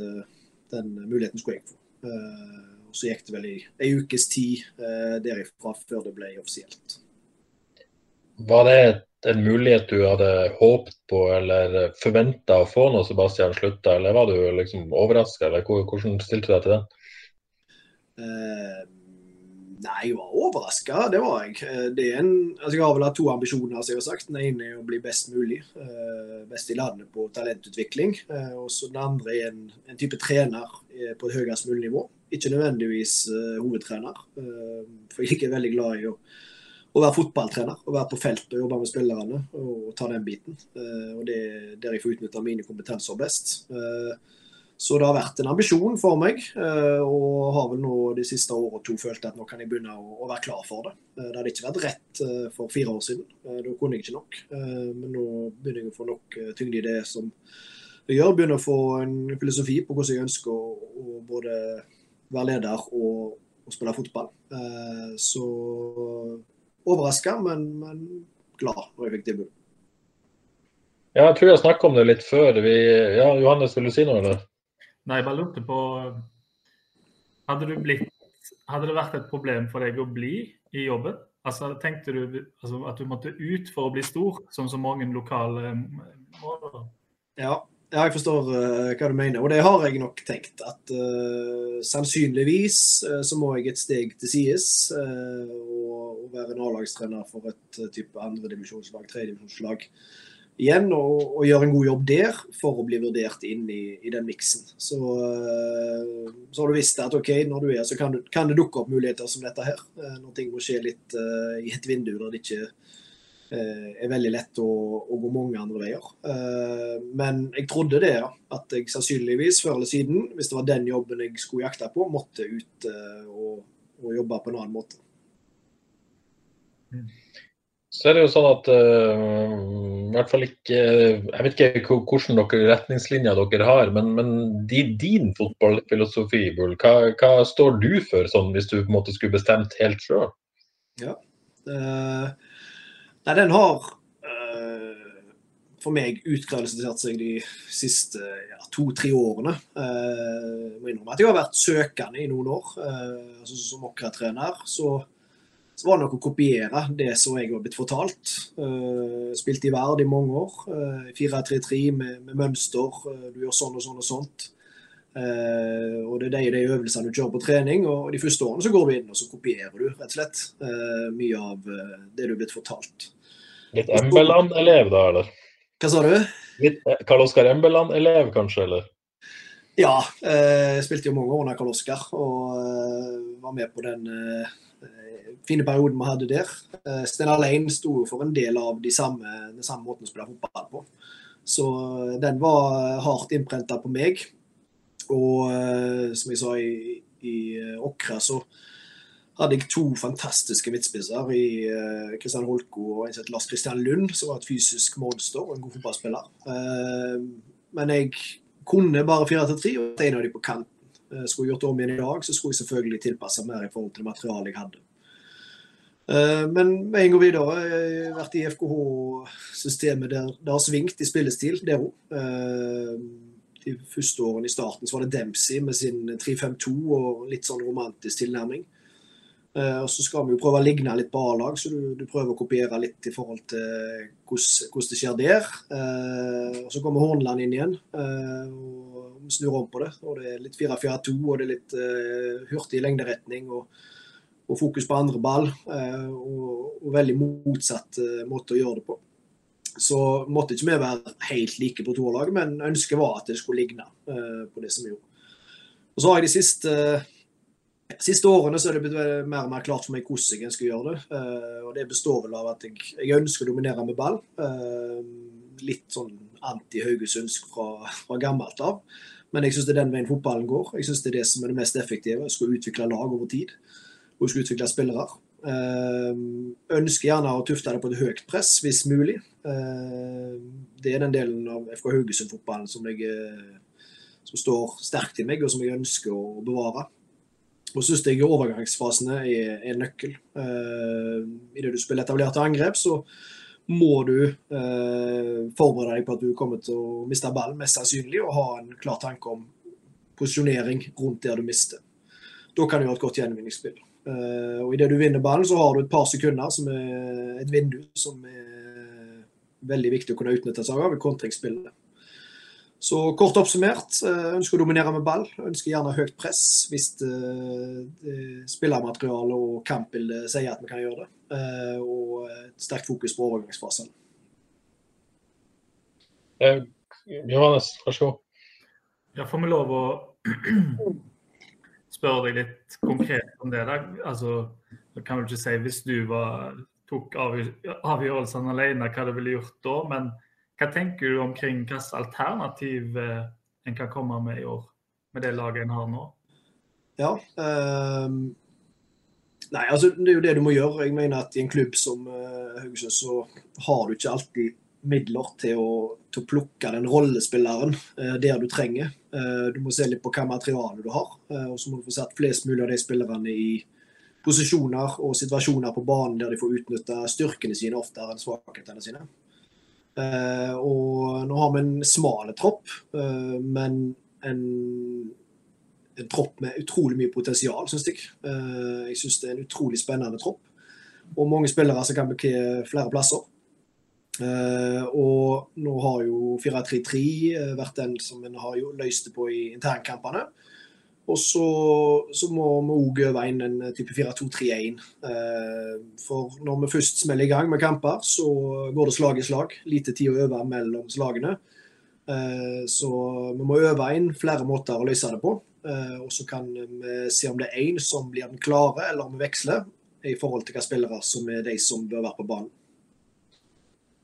den muligheten skulle jeg få. Eh, og Så gikk det vel i ei ukes tid eh, derifra før det ble offisielt. Var det en mulighet du hadde håpet på eller forventa å få når Sebastian slutta, eller var du liksom overraska, eller hvordan stilte du deg til den? Uh, Nei, jeg var overraska, det var jeg. Eh, en, altså jeg har vel hatt to ambisjoner. jeg har sagt. Den ene er å bli best mulig. Uh, best i landet på talentutvikling. Uh, og så Den andre er en, en, type trener på et høyest mulig nivå. Ikke nødvendigvis hovedtrener. for jeg er veldig glad i å, å, være fotballtrener. Å være på felt og jobbe med spillerne og, ta den biten. og Det er der jeg får utnytta mine kompetanser best. Uh, så det har vært en ambisjon for meg, eh, og har vel nå de siste årene to følt at nå kan jeg begynne å, være klar for det. Eh, det hadde ikke vært rett eh, for fire år siden, da kunne jeg ikke nok. Men nå begynner jeg å få nok tyngde i det som jeg gjør. Begynner å få en filosofi på hvordan jeg ønsker å, både være leder og, og spille fotball. Så overraska, men, men, glad når jeg fikk tilbudet. Ja, jeg tror jeg snakka om det litt før. Vi, ja, Johannes, vil du si noe, eller? Nei, jeg bare lurte på hadde, blitt, hadde det vært et problem for deg å bli i jobben? Altså, Tenkte du altså, at du måtte ut for å bli stor, som mange lokale må? Ja, ja, jeg forstår uh, hva du mener, og det har jeg nok tenkt. At uh, sannsynligvis uh, så må jeg et steg til sides og, og, være en A-lagstrener for et type andredivisjonslag, tredjedivisjonslag igjen. Og, og, gjøre en god jobb der for å bli vurdert inn i, i den miksen. Så, så, har du visst at OK, når du er så kan, du, kan, det dukke opp muligheter som dette her. når ting må skje litt i et vindu der det ikke uh, er veldig lett å, å, gå mange andre veier. Uh, men jeg trodde det, ja, at jeg sannsynligvis før eller siden, hvis det var den jobben jeg skulle jakte på, måtte ut eh, og, og jobbe på en annen måte. Så er det jo sånn at uh, i hvert fall ikke Jeg vet ikke hvordan dere retningslinjer dere har, men, men din, fotballfilosofi, Bull, hva, hva, står du for sånn, hvis du på en måte skulle bestemt helt sjøl? Ja. Uh, Nei, den har uh, for meg utkrystallisert seg de siste ja, to-tre årene. Uh, må innrømme at jeg har vært søkende i noen år. Altså, som Åkra-trener så, så, var det nok å kopiere det som jeg var blitt fortalt. Uh, spilte i Verd i mange år. 4-3-3 med, med, mønster. du gjør sånn og sånn og sånt. Og Det er de, de øvelsene du kjører på trening. og De første årene så går du inn og så kopierer du rett og slett mye av det du er blitt fortalt. Litt Embeland-elev da, eller? Hva sa du? Litt Karl Oskar Embeland-elev, kanskje? eller? Ja, jeg spilte jo mange år under Karl Oskar og var med på den fine perioden vi hadde der. Steinar Lein sto for en del av de samme, den samme måten å spille fotball på. Så den var hardt innprenta på meg. Og eh, som jeg sa i, i Åkra, så hadde jeg to fantastiske midtspisser i Kristian eh, Holko og Lars Kristian Lund, som var et fysisk monster og en god fotballspiller. Eh, men jeg kunne bare 4-3 og en av dem på kanten. Skulle jeg gjort om igjen i dag, så skulle jeg selvfølgelig tilpasse mer i forhold til det materialet jeg hadde. Men med en gang videre, jeg har vært i FKH-systemet der det har svingt i spillestil, det òg de første årene i starten så var det Dempsey med sin 3-5-2 og litt sånn romantisk tilnærming. Og Så skal vi jo prøve å ligne litt på A-lag, så du, du, prøver å kopiere litt i forhold til hvordan, det skjer der. Og Så kommer Hornland inn igjen og snur om på det. og Det er litt 4-4-2 og det er litt hurtig lengderetning og, og, fokus på andre ball. Og, og, veldig motsatt måte å gjøre det på. Så måtte ikke vi være helt like på toerlaget, men ønsket var at det skulle ligne uh, på det som vi gjorde. Og så har jeg de siste, uh, siste årene så er det blitt mer og mer klart for meg hvordan jeg skal gjøre det. Uh, og det består vel av at jeg, jeg ønsker å dominere med ball. litt sånn anti-Haugesundsk fra, fra gammelt av. Men jeg syns det er den veien fotballen går. Jeg syns det er det som er det mest effektive. Jeg skal utvikle lag over tid. Og skal utvikle spillere. Ønsker gjerne å tufte det på et høyt press, hvis mulig. Eh, det er den delen av FK Haugesund-fotballen som, eh, som står sterkt i meg, og som jeg ønsker å bevare. Og syns jeg overgangsfasene er, er nøkkel. Uh, Idet du spiller etablerte angrep, så må du eh, forberede deg på at du kommer til å miste ballen, mest sannsynlig, og ha en klar tanke om posisjonering rundt der du mister. Da kan du gjøre et godt gjenvinningsspill. Eh, og Idet du vinner ballen, så har du et par sekunder som er et vindu som er veldig viktig å kunne utnytte seg av i kontringsspillene. Så kort oppsummert, eh, ønsker å dominere med ball. Ønsker gjerne høyt press hvis spillermateriale spillermaterialet og kampbildet sier at vi kan gjøre det. Eh, og et sterkt fokus på overgangsfasen. Johannes, vær så god. Ja, får vi lov å spørre deg litt konkret om det? Da? Altså, jeg kan vel ikke si hvis du var tok avgjørelsene alene, hva du ville gjort da. Men hva tenker du omkring hvilket alternativ eh, en kan komme med i år, med det laget en har nå? Ja, um, nei, altså Det er jo det du må gjøre. Jeg mener at I en klubb som uh, så har du ikke alltid midler til å, til å plukke den rollespilleren uh, der du trenger. Uh, du må se litt på hva materiale du har, og så må du få satt flest mulig av de spillerne i posisjoner og situasjoner på banen der de får utnytta styrkene sine oftere enn svakhetene sine. Og nå har vi en smal tropp, men en, en, tropp med utrolig mye potensial, syns jeg. Eh, jeg syns det er en utrolig spennende tropp. Og mange spillere som kan bekle flere plasser. Uh, og nå har jo 4-3-3 vært den som en har løst det på i internkampene. Og så, så må vi òg øve inn en type 4-2-3-1. Uh, for når vi først smeller i gang med kamper, så går det slag i slag. Lite tid å øve mellom slagene. Så vi må øve inn flere måter å løse det på. Og så kan vi se om det er én som blir den klare, eller om vi veksler i forhold til hvilke spillere som er de som bør være på banen.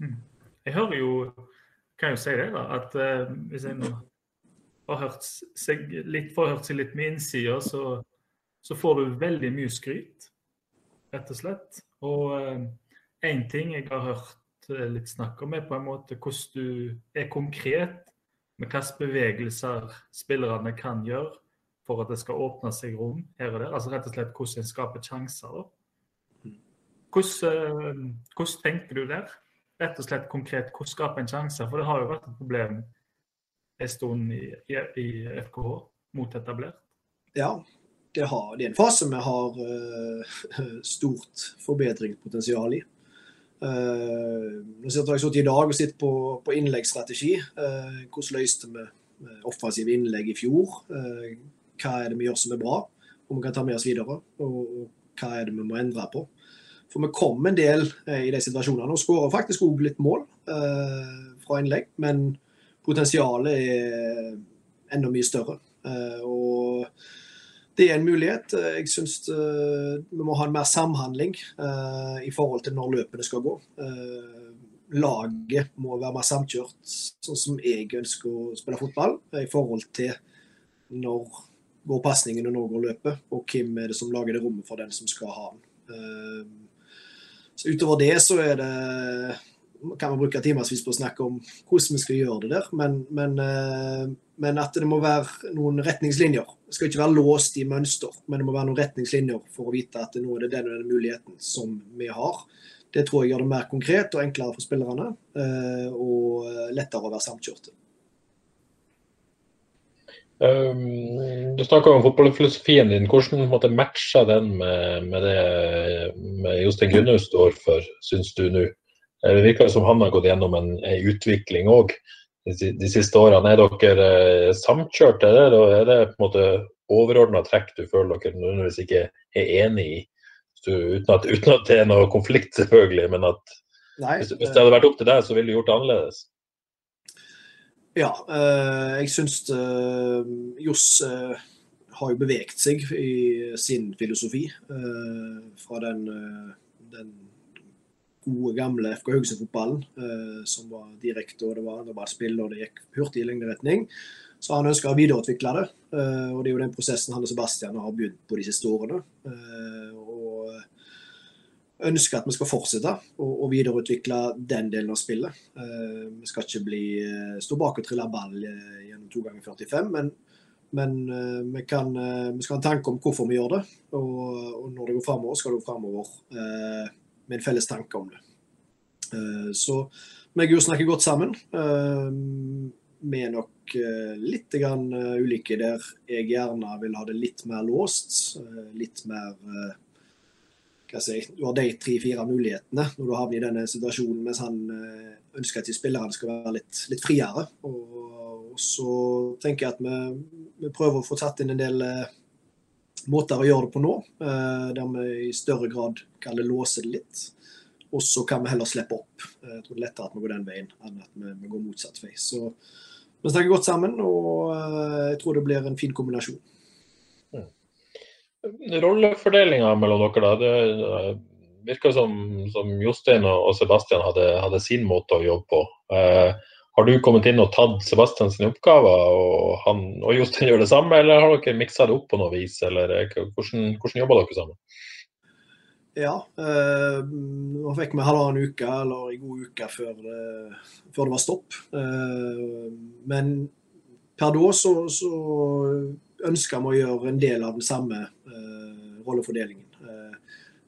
Mm. Jeg hører jo kan jo si det da, at uh, hvis en har hørt seg litt, får hørt seg litt med innsider, så, så, får du veldig mye skryt, rett og slett. Og én uh, ting jeg har hørt litt snakk om, er på en måte hvordan du er konkret med hvilke bevegelser spillerne kan gjøre for at det skal åpne seg rom her og der. Altså rett og slett hvordan en skaper sjanser. da. Hvordan, eh, hvordan, tenker du der? Rett og slett konkret, hvordan skaper en sjanser? For det har jo vært et problem en stund i, i, i FKH mot etablert. Ja, det, har, det, er en fase vi har uh, stort forbedringspotensial i. Uh, nå har jeg sittet i dag og sett på, på innleggsstrategi. Uh, hvordan løste vi offensive innlegg i fjor? Uh, hva er det vi gjør som er bra, og vi kan ta med oss videre? Og, hva er det vi må endre på? For vi kom en del eh, i de situasjonene og skårer faktisk òg litt mål eh, fra innlegg. Men potensialet er enda mye større. Eh, og det er en mulighet. Jeg syns eh, vi må ha en mer samhandling eh, i forhold til når løpene skal gå. Eh, laget må være mer samkjørt, sånn som jeg ønsker å spille fotball, i forhold til når går pasningen når går løpet, og hvem er det som lager det rommet for den som skal ha den. Så utover det så er det kan man bruke timevis på å snakke om hvordan vi skal gjøre det der. Men, men, eh, men, at det må være noen retningslinjer. Det skal ikke være låst i mønster, men det må være noen retningslinjer for å vite at nå er det den og den muligheten som vi har. Det tror jeg gjør det mer konkret og enklere for spillerne, eh, og lettere å være samkjørte. Um, du snakka om fotballfilosofien din. Hvordan måtte matche den med, med det med Jostein Grunhaug står for, syns du nå? Eh, det virker som han har gått gjennom en, en utvikling òg de, de, siste årene. Er dere eh, samkjørte? eller det, er det på en måte overordna trekk du føler dere nødvendigvis ikke er enig i? Du, uten, at, uten, at, det er noe konflikt, selvfølgelig, men at Nei, hvis, hvis, det hadde vært opp til deg, så ville du gjort det annerledes? Ja, eh, jeg syns eh, Johs eh, har jo beveget seg i sin filosofi. Fra den, den gode, gamle FK Haugesund-fotballen, som var direkte og det var, det var spill og det gikk hurtig i lengderetning. Så han ønsker å videreutvikle det. Og det er jo den prosessen han og Sebastian har begynt på de siste årene ønsker at vi skal fortsette å, videreutvikle den delen av spillet. Uh, vi skal ikke bli, uh, stå bak og trille ball uh, gjennom to ganger 45, men, men vi, kan, vi, skal ha en tanke om hvorfor vi gjør det. Og, og når det går framover, skal det gå framover med en felles tanke om det. så meg og snakker godt sammen. vi er nok litt ulike der jeg gjerne vil ha det litt mer låst. litt mer si, du har de tre-fire mulighetene når du havner i denne situasjonen, mens han eh, ønsker at de spillerne skal være litt, litt friere. Og, og, så tenker jeg at vi, vi, prøver å få tatt inn en del eh, måter å gjøre det på nå, eh, der vi i større grad kan låse det litt. Og så kan vi heller slippe opp. Jeg tror det er lettere at vi går den veien enn at vi, vi går motsatt vei. Så vi snakker godt sammen, og jeg tror det blir en fin kombinasjon rollefordelinga mellom dere, da. Det virker som, som Jostein og Sebastian hadde, hadde, sin måte å jobbe på. Eh, har du kommet inn og tatt Sebastian sine oppgaver, og, han, og Jostein gjør det samme, eller har dere miksa det opp på noe vis? Eller hvordan, hvordan jobber dere sammen? Ja. eh, nå fikk vi halvannen uke, eller en god uke, før det, før det var stopp. Eh, men per da så, så ønsker meg å gjøre en del av den samme uh, rollefordelingen.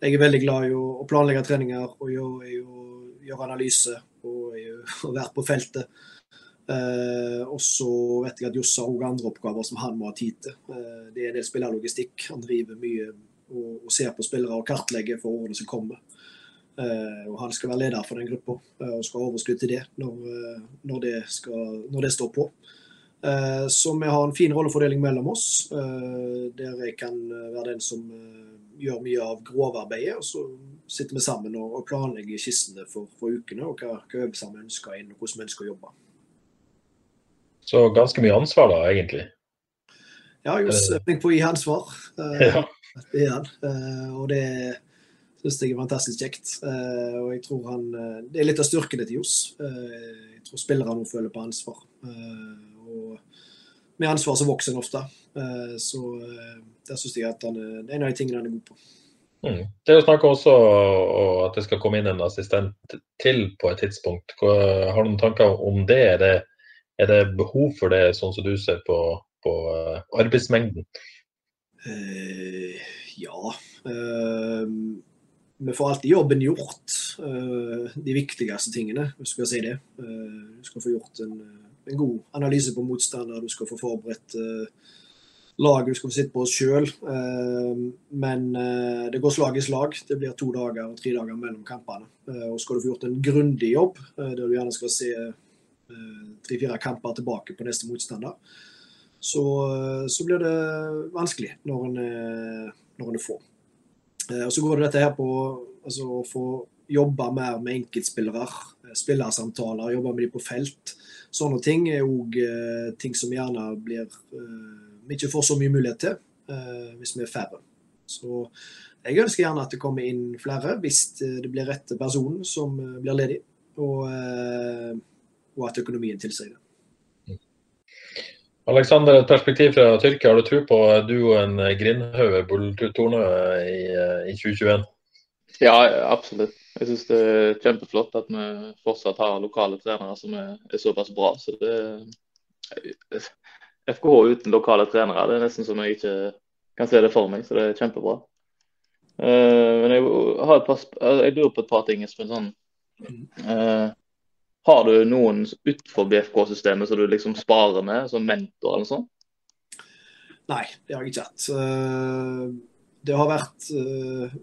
jeg er veldig glad i å planlegge treninger og gjøre, gjøre analyse og, og være på feltet. Uh, og så vet jeg at Johs har også andre oppgaver som han må ha tid til. Uh, det er en del spillerlogistikk. Han driver mye og, og, ser på spillere og kartlegger for årene som kommer. Uh, og Han skal være leder for den gruppa og skal ha overskudd til det når, når, det, skal, når det, står på. Så vi har en fin rollefordeling mellom oss, der jeg kan være den som gjør mye av grovarbeidet. Og så sitter vi sammen og, planlegger skissene for, for ukene og hva, hva øvelser vi ønsker inn, og hvordan vi ønsker å jobbe. Så ganske mye ansvar da, egentlig. Ja, Johs er flink på å gi ansvar. Ja. Det er han. Og det syns jeg er fantastisk kjekt. Og jeg tror han Det er litt av styrkene til Johs. jeg tror spillerne føler på ansvar. Og med ansvar så vokser en ofte. så der syns jeg at han, det er en av de tingene han er god på. Mm. Det er snakk også om at det skal komme inn en assistent til på et tidspunkt. Har du noen tanker om det? Er det er det behov for det, sånn som du ser på, på uh, arbeidsmengden? Eh, ja. Eh, vi får alltid jobben gjort. de viktigste tingene, hvis du skal si det. du skal få gjort en, en, god analyse på motstander, du skal få forberedt laget du skal få sitte på oss Uh, men det går slag i slag. Det blir to dager og tre dager mellom kampene. og skal du få gjort en grundig jobb, der du gjerne skal se tre-fire kamper tilbake på neste motstander, så, så blir det vanskelig når en, når en er få. Eh, og Så går det dette her på altså, å få jobbe mer med enkeltspillere, eh, spillersamtaler, jobbe med dem på felt. Sånne ting er òg eh, ting som gjerne blir vi ikke får så mye mulighet til hvis vi er færre. Så jeg ønsker gjerne at det kommer inn flere hvis det blir rette personen som blir ledig. Og og at økonomien tilsier det. Alexander, et perspektiv fra Tyrkia. Har du tro på duoen Grindhaug Bull-Tornø i, i 2021? Ja, absolutt. Jeg syns det er kjempeflott at vi fortsatt har lokale trenere som er, er såpass bra. Så det, FKH uten lokale trenere, det er nesten som jeg ikke kan se det for meg. Så det er kjempebra. Uh, men jeg, par, jeg lurer på et par ting, Espen. Sånn. Uh, har du noen utenfor BFK-systemet som du liksom sparer med, som mentor eller sånt? Nei, det har jeg ikke hatt. Uh, det har vært eh,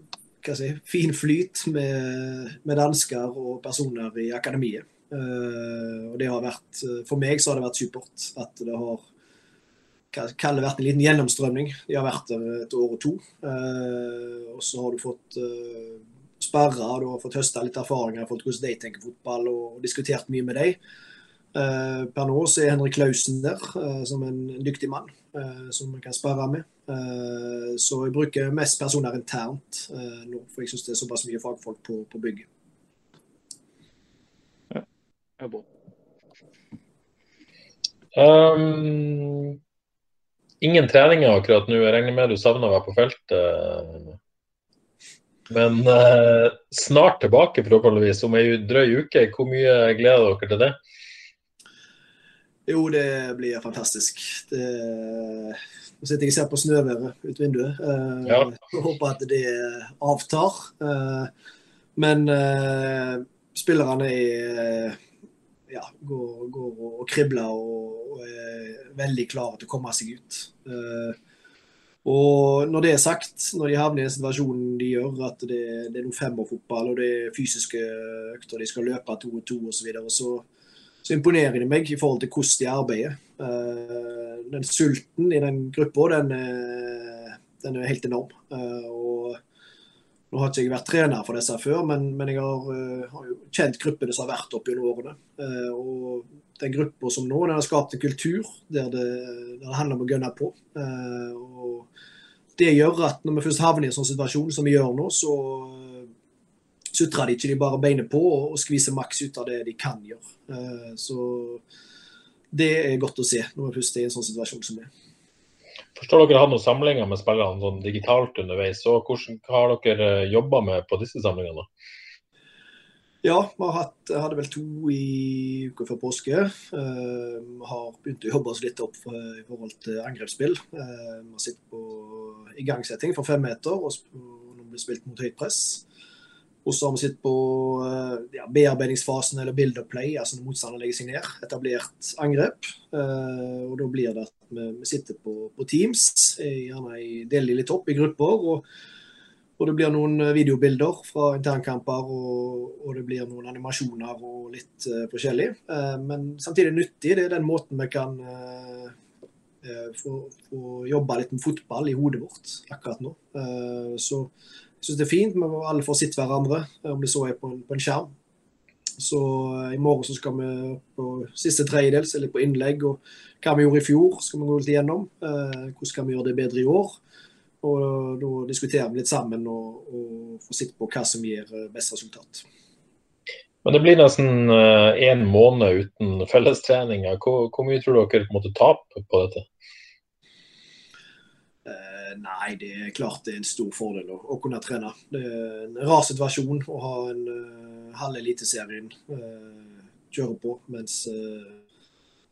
si, fin flyt med, med, dansker og personer i akademiet. Uh, og det har vært, For meg så har det vært supert at det har Kall det vært en liten gjennomstrømning. De har vært der et år og to. Og så har du fått sperra, du har fått høsta litt erfaringer, fra hvordan de tenker fotball og, og diskutert mye med dem. Uh, per nå så er Henrik Klausen der uh, som en, en, dyktig mann uh, som man kan sperre med. Så jeg bruker mest personer internt nå, for jeg syns det er såpass mye fagfolk på, på bygget. Ja, det er bra. Um, ingen treninger akkurat nå. Jeg regner med du savner å være på feltet? Men uh, snart tilbake, forhåpentligvis, om ei drøy uke. Hvor mye gleder dere til det? Jo, det blir fantastisk. Det... Nå sitter jeg og ser på snøværet ut vinduet. Uh, ja. Håper at det avtar. Uh, men uh, spillerne er, ja, går, går, og kribler og, og, er veldig klare til å komme seg ut. Og når det er sagt, når de havner i den situasjonen de gjør, at det, det er noe femårfotball og det er fysiske økter, de skal løpe to og to osv., så, videre, så så imponerer de meg i forhold til hvordan de arbeider. Uh, den sulten i den gruppa, den, den, er helt enorm. Uh, og nå har ikke jeg vært trener for disse før, men, men jeg har, uh, har, kjent gruppene som har vært opp gjennom årene. og den gruppa som nå, den har skapt en kultur der det, der det handler om å gønne på. og det gjør at når vi først havner i en sånn situasjon som vi gjør nå, så eh, sutrer de ikke, de bare beinet på og skviser maks ut av det de kan gjøre. Eh, så det er godt å se når man puster er i en sånn situasjon som det. Forstår dere har noen samlinger med spillerne sånn digitalt underveis, og hvordan har dere jobba med på disse samlingene? Ja, vi hadde vel to i uka før påske. Uh, vi har begynt å jobbe oss litt opp i forhold til angrepsspill. Uh, vi har sittet på igangsetting for fem meter, og når det blir spilt mot høyt press. Og så har vi sett på uh, ja, bearbeidingsfasen eller build up play, altså når motstanderen legger seg ned. Etablert angrep. og da blir det at vi, sitter på, på Teams, gjerne i, deler litt opp i grupper. og og det blir noen eh, videobilder fra internkamper, og, og det blir noen animasjoner og litt uh, forskjellig. Uh, men samtidig nyttig. Det er den måten vi kan uh, få, få, jobbe litt med fotball i hodet vårt akkurat nå. så jeg syns det er fint. men alle får sitt hverandre, om det så er på en, på en skjerm. Så i morgen så skal vi på siste tredjedel, se litt på innlegg og hva vi gjorde i fjor. skal vi gå litt igjennom. hvordan kan vi gjøre det bedre i år? Og da diskuterer vi litt sammen og, og får sitte på hva som gir eh, best resultat. Men det blir nesten én måned uten fellestreninger. Hvor, hvor, mye tror dere på en måte taper på dette? Uh, nei, det er klart det er en stor fordel å, å kunne trene. Det er en rar situasjon å ha en uh, halv Eliteserien uh, kjøre på, mens,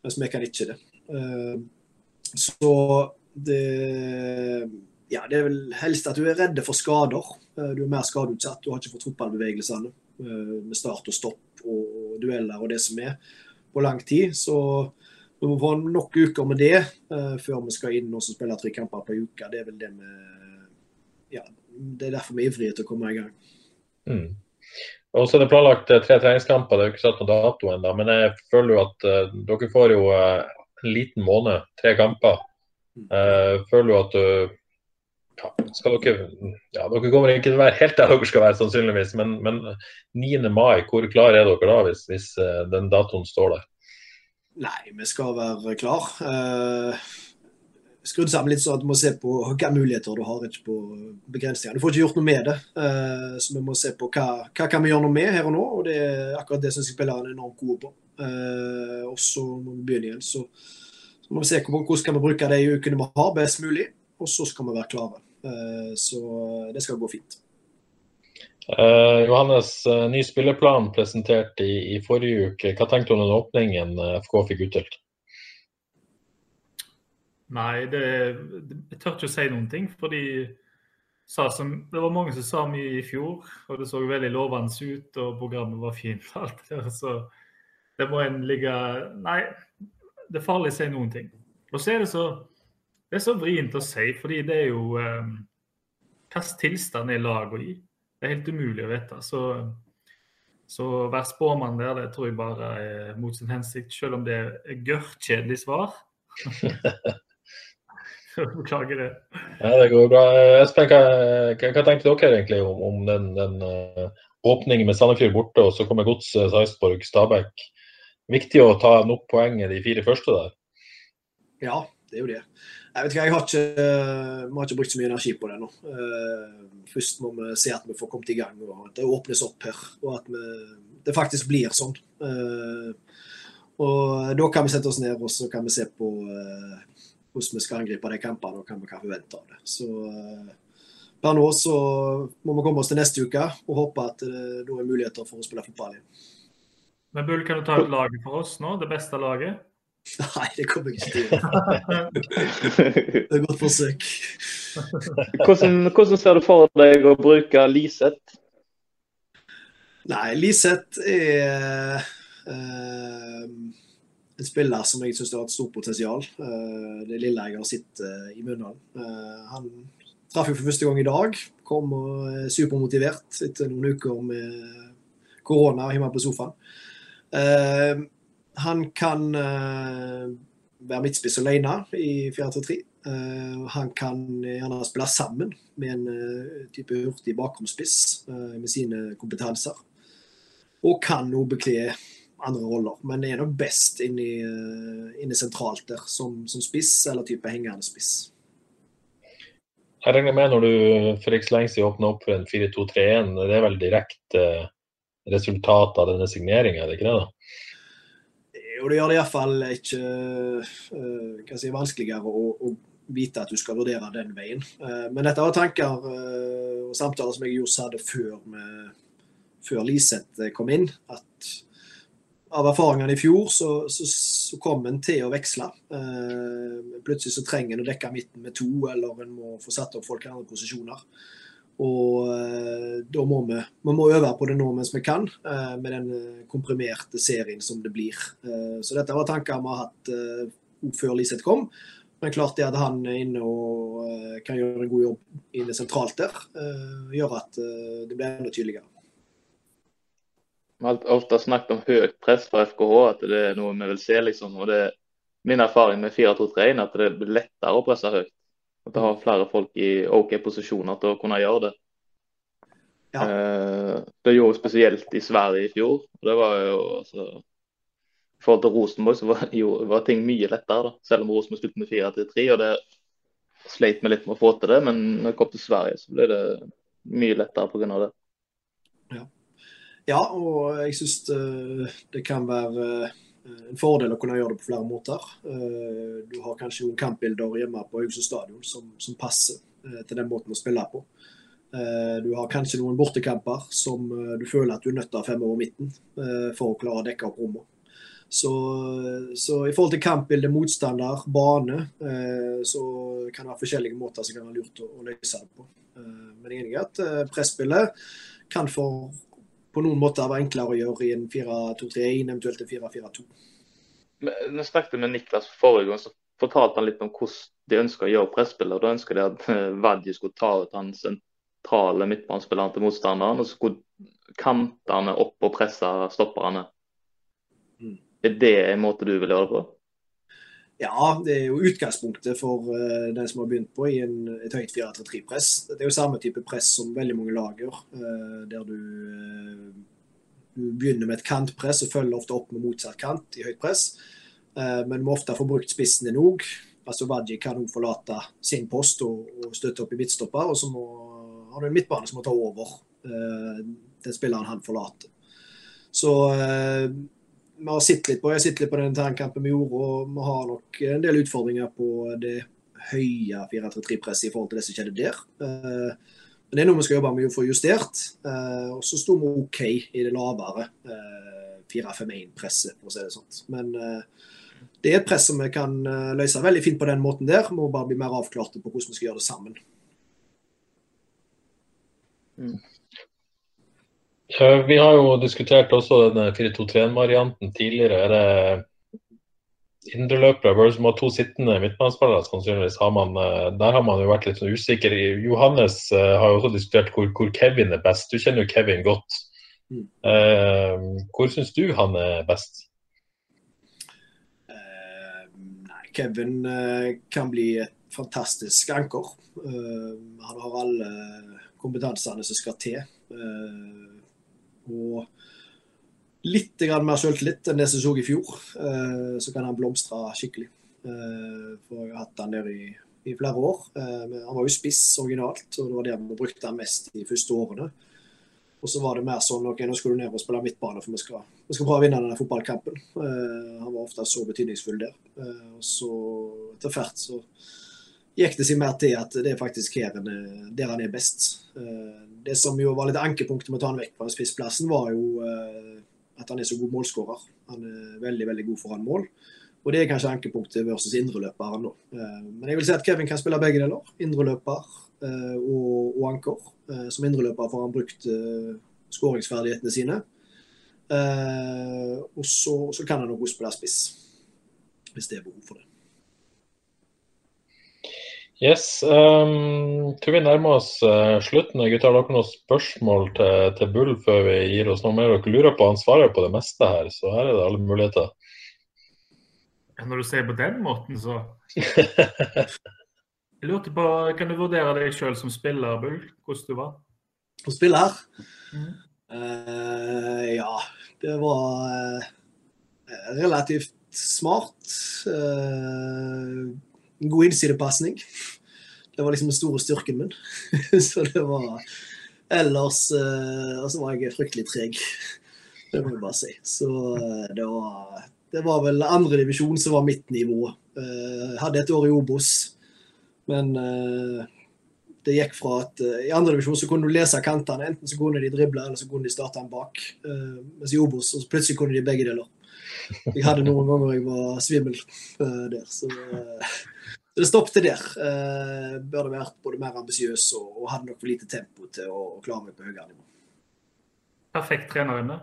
mens vi kan ikke det. så det ja, det er vel helst at du er redde for skader. Du er mer skadeutsatt. Du har ikke fått fotballbevegelsene med start og stopp og dueller og det som er, på lang tid. Så vi må få nok uker med det uh, før vi skal inn og spille tre kamper på uka. Det er vel det vi Ja, det er derfor vi er ivrige til å komme i gang. Mm. Og så er det planlagt tre treningskamper, det er jo ikke satt noen dato ennå. Men jeg føler jo at uh, dere får jo uh, en liten måned, tre kamper. Uh, føler jo at ja, skal dere, ja, dere kommer ikke til å være helt der dere skal være, sannsynligvis. Men, men 9. mai, hvor klar er dere da, hvis, hvis uh, den datoen står der? Nei, vi skal være klar. Uh, skrudd sammen litt sånn at du må se på hvilke muligheter du har, ikke på begrensninger. Du får ikke gjort noe med det. Uh, så vi må se på hva, hva kan vi gjøre noe med her og nå. Og det er akkurat det som spillerne er enormt gode på. Uh, og så må vi begynne igjen. Så, så må vi se hvordan vi kan bruke de ukene vi har, best mulig. Og så skal vi være klare. Eh, så det skal gå fint. Uh, Johannes, uh, ny spilleplan presentert i, i, forrige uke. Hva tenkte du om den åpningen FK fikk utdelt? Nei, det, jeg tør ikke å si noen ting. fordi som, Det var mange som sa mye i fjor, og det så veldig lovende ut, og programmet var fint. alt det der, Så det må en ligge Nei, det er farlig å si noen ting. Og så er det så det er så vrient å si, fordi det er jo eh, Hvilken tilstand er laget i? Det er helt umulig å vite. Så, så å være spåmann der, det tror jeg bare er mot sin hensikt, selv om det er gørrkjedelig svar. Beklager det. Ja, det går bra. Espen, hva, hva, hva tenkte dere egentlig om, om den, den uh, åpningen med Sandefjord borte, og så kommer Godset, Sarpsborg, Stabæk? Viktig å ta nok poenget de fire første der? Ja, det er jo det. Jeg vet ikke, jeg har ikke, vi har ikke brukt så mye energi på det nå. Eh, først må vi se at vi får kommet i gang, og at det åpnes opp her. Og at vi, det faktisk blir sånn. Eh, og Da kan vi sette oss ned og så kan vi se på eh, hvordan vi skal angripe de kampene og hva vi kan forvente av det. Så Per nå så må vi komme oss til neste uke og håpe at det da er muligheter for å spille fotball igjen. Men Bull, kan du ta ut laget for oss nå? Det beste laget? Nei, det kommer jeg ikke til. Det er et godt forsøk. Hvordan, hvordan, ser du for deg å bruke Liseth? Nei, Liseth er uh, en spiller som jeg syns har et stort potensial. Uh, det lille jeg har sett uh, i Mjøndalen. han traff jo for første gang i dag. Kom og er supermotivert etter noen uker med korona hjemme på sofaen. Han kan uh, være midtspiss alene i 4-3-3. Uh, eh, han kan gjerne spille sammen med en uh, type hurtig bakromspiss med sine kompetanser. Og kan òg bekle andre roller, men er nok best inne, inne sentralt der, som, som, spiss eller type hengende spiss. Jeg regner med når du for ikke så lenge siden åpna opp for en 4-2-3-1, det er vel direkte resultat av denne signeringa, er det ikke det? da? Og det gjør det iallfall ikke uh, si, vanskeligere å, å, vite at du skal vurdere den veien. Uh, men dette var tanker uh, og samtaler som jeg og hadde før, før Liseth kom inn. At av erfaringene i fjor så, så, så kom en til å veksle. Plutselig så trenger en å dekke midten med to, eller en må få satt opp folk i andre posisjoner. Og eh, da må vi, vi må øve på det nå mens vi kan, eh, med den eh, komprimerte serien som det blir. Så dette var tanker vi har hatt før Liseth kom. Men klart det at han er inne og kan gjøre en god jobb inne sentralt der, gjør at det blir enda tydeligere. Vi har ofte snakket om høyt press fra FKH, at det er noe vi vil se. liksom. og det er Min erfaring med 4-2-3 er at det blir lettere å presse høyt. At det har flere folk i OK posisjoner til å kunne gjøre det. Ja. Eh, det gjorde spesielt i Sverige i fjor. det var jo altså, I forhold til Rosenborg så var, jo, var ting mye lettere, da. selv om Rosenborg spilte med 4-3. og det sleit vi litt med å få til det, men når jeg kom til Sverige, så ble det mye lettere pga. det. Ja, og jeg syns det, det kan være eh, en fordel å kunne gjøre det på flere måter. Eh, Du har kanskje noen kampbilder hjemme på Haugesund stadion som, som passer eh, til den måten å spille på. Eh, Du har kanskje noen bortekamper som eh, du føler at du er nødt til å ha fem over midten eh, for å klare å dekke opp rommet. Så, så i forhold til kampbilde, motstander, bane, eh, så kan det være forskjellige måter som kan være lurt å, å løse det på. Eh, Men jeg er enig i at eh, presspillet kan for på noen måter være enklere å gjøre i en 4-2-3-1, eventuelt en 4-4-2. Når jeg snakket med Niklas forrige gang, så fortalte han litt om hvordan de ønsker å gjøre presspillet. Da ønsker de at eh, Vadji skulle ta ut han sentrale midtbanespilleren til motstanderen, og så skulle kantene opp og presse stopperne. Mm. Er det en måte du vil gjøre det på? Ja, det er jo utgangspunktet for uh, den som har begynt på i en, et høyt 4-3-3-press. Det er jo samme type press som veldig mange lager, eh, der du, uh, du begynner med et kantpress og følger ofte opp med motsatt kant i høyt press. Men du må ofte få brukt spissen din òg. Altså Wadji kan òg forlate sin post og, og støtte opp i midtstopper, og så må, har du en midtbane som må ta over den spilleren han forlater. Så vi har sett litt på, jeg har sett litt på den internkampen vi gjorde, og vi har nok en del utfordringer på det høye 4-3-3-presset i forhold til det som skjedde der. Eh, Men det er noe vi skal jobbe med å få justert. Eh, Og så sto vi OK i det lavere eh, 4-5-1-presset, for å si det sånn. Men eh, det er et press som vi kan eh, løse veldig fint på den måten der. Vi må bare bli mer avklarte på hvordan vi skal gjøre det sammen. Ja, Vi har jo diskutert også denne 4-2-3-varianten tidligere. Er det indreløpere bør som har to sittende midtbanespillere? sannsynligvis har man, eh, Der har man jo vært litt sånn usikker. Johannes eh, har jo også diskutert hvor, hvor Kevin er best. Du kjenner jo Kevin godt. Mm. Eh, hvor syns du han er best? Eh, Kevin eh, kan bli et fantastisk anker. Eh, Han har alle kompetansene som skal til. Og litt mer selvtillit enn det som så i fjor. Eh, Så kan han blomstre skikkelig. Eh, For jeg har hatt han der i, i flere år. Eh, Han var jo spiss originalt, og det var der vi brukte han mest de første årene. Og så var det mer sånn ok, nå skal du ned og spille midtbane, for vi skal, vi skal prøve å vinne denne fotballkampen. Han var ofte så betydningsfull der. Og så etter hvert så gikk det seg mer til at det er faktisk her er, der han er best. Det som jo var litt ankepunktet med å ta han vekk fra spissplassen, var jo eh, at han er så god målskårer. Han er veldig, veldig god foran mål. Og det er kanskje ankepunktet versus indreløperen nå. Eh, men jeg vil si at Kevin kan spille begge deler. Indreløper eh, og, anker. Som indreløper får han brukt skåringsferdighetene sine. Og så, så kan han også spille spiss, hvis det er behov for det. Yes, um, tror vi nærmer oss uh, slutten. Gutter, har dere noen spørsmål til, til Bull før vi gir oss noe mer? Dere lurer på han svarer på det meste her, så her er det alle muligheter. Når du sier på den måten, så Jeg lurte på, Kan du vurdere deg sjøl som spiller, Bull? Hvordan du var? Som spiller? Mm. Eh, ja, det var uh, relativt smart. Eh, en god innsidepasning. Det var liksom den store styrken min. så det var Ellers eh, Og så var jeg fryktelig treg. Det må jeg bare si. Så eh, det var Det var vel andredivisjon som var mitt nivå. Jeg hadde et år i Obos. Men det gikk fra at uh, i andredivisjon så kunne du lese kantene. Enten så kunne de drible, eller så kunne de starte den bak. Mens i Obos så plutselig kunne de begge deler. Jeg hadde noen ganger jeg var svimmel der. Så det stoppet der. burde vært både mer ambisiøs og, og, hadde nok for lite tempo til å, å klare meg på høyere nivå. Perfekt trenerinde?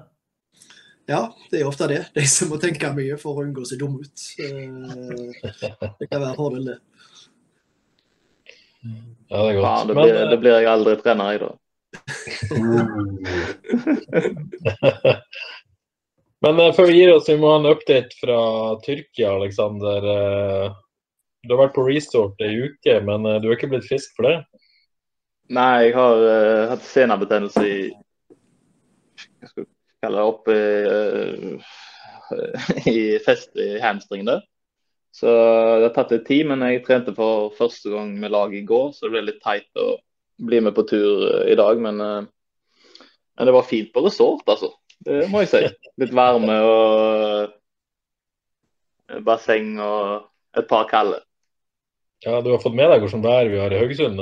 Ja, det er ofte det. De som må tenke mye for å unngå å se dumme ut. Det kan være fordel, det. Ja, det er godt. Ja, det, blir, Men, det blir jeg aldri trener i, da. Men uh, før vi gir oss, vi må ha en update fra Tyrkia, Aleksander. Uh, du har vært på resort ei uke, men uh, du er ikke blitt frisk for det? Nei, jeg har hatt senabetennelse i Hva skal kalle det Oppe i, i fest i hamstringene. Så det har tatt litt tid, men jeg trente for første gang med laget i går, så det ble litt teit å bli med på tur eh, i dag. Men, eh, men det var fint på resort, altså. Det må jeg si. Litt varme og eh, basseng og et par kalde. Ja, du har fått med deg hvordan vær vi har i Haugesund.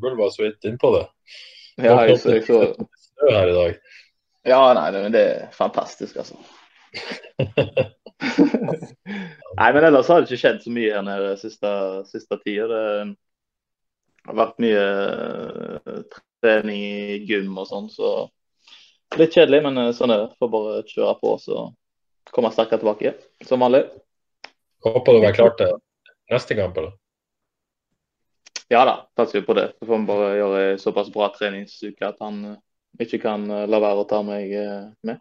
Bull var så vidt innpå det. Ja, jeg jeg så. Snø her i dag. Ja, nei, det er fantastisk, altså. Nei, men ellers har det ikke skjedd så mye her nede siste, siste tida. Det har vært mye eh, trening i gym og sånn, så litt kjedelig, men eh, sånn er det. Får bare kjøre på så komme sterkere tilbake, som vanlig. Håper du er klar til neste kamp, eller? Ja da, satser vi på det. Så får vi bare gjøre såpass bra treningsuke at han eh, ikke kan la være å ta meg med.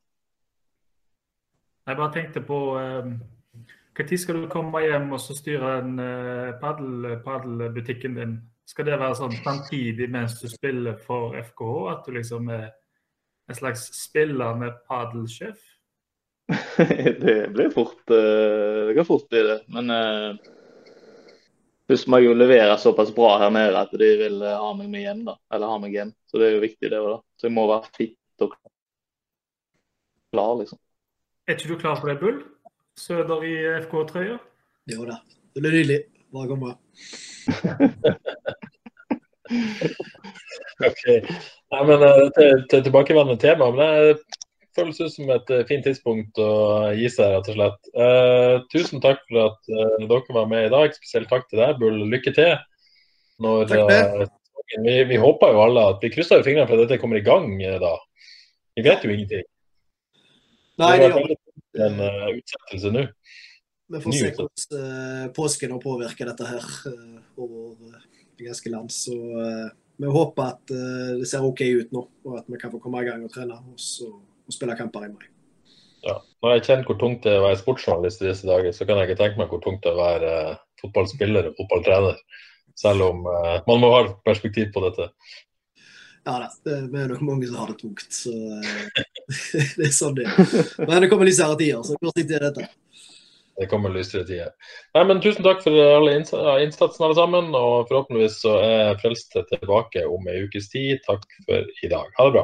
Jeg bare tenkte på Når skal du komme hjem og så styre en uh, padelbutikken din? Skal det være sånn samtidig mens du spiller for FKH? At du liksom er en slags spillende padelsjef? det blir fort Det kan fort bli det. Men uh, Først må jeg jo levere såpass bra her nede at de vil ha meg med hjem. da, eller ha meg hjem. Så det er jo viktig, det òg. Så jeg må være fit og klar, liksom. Er ikke du klar for det, Bull? Søder i FK-trøya? Jo da. Det blir nydelig. Bare kom bra. ok. Nei, men eh, til, til tilbakevendende tema. men det føles ut som et eh, fint tidspunkt å gi seg, rett og slett. Eh, tusen takk for at eh, dere var med i dag. Spesielt takk til deg, Bull. Lykke til. Når, eh, vi, vi, håper jo alle at vi krysser fingrene for at dette kommer i gang da. Vi vet jo ingenting. Nei, det gjør en uh, utsettelse nå. Vi får se hvordan uh, påsken har påvirket dette her uh, over det ganske land. Så vi håper at det ser OK ut nå, og at vi kan få komme i gang og trene og, og spille kamper i mai. Ja. Når jeg kjenner hvor tungt det er å være sportsjournalist i disse dager, så kan jeg ikke tenke meg hvor tungt det er å være fotballspiller og fotballtrener. Selv om man må ha perspektiv på dette. Ja da, det er nok mange som har det tungt. Så det er sånn det Men det kommer lysere tider, så hvor sitter jeg dette? Det kommer lysere tider. Nei, men Tusen takk for alle innsatsen, alle sammen. Og forhåpentligvis så er Frelste tilbake om ei ukes tid. Takk for i dag. Ha det bra.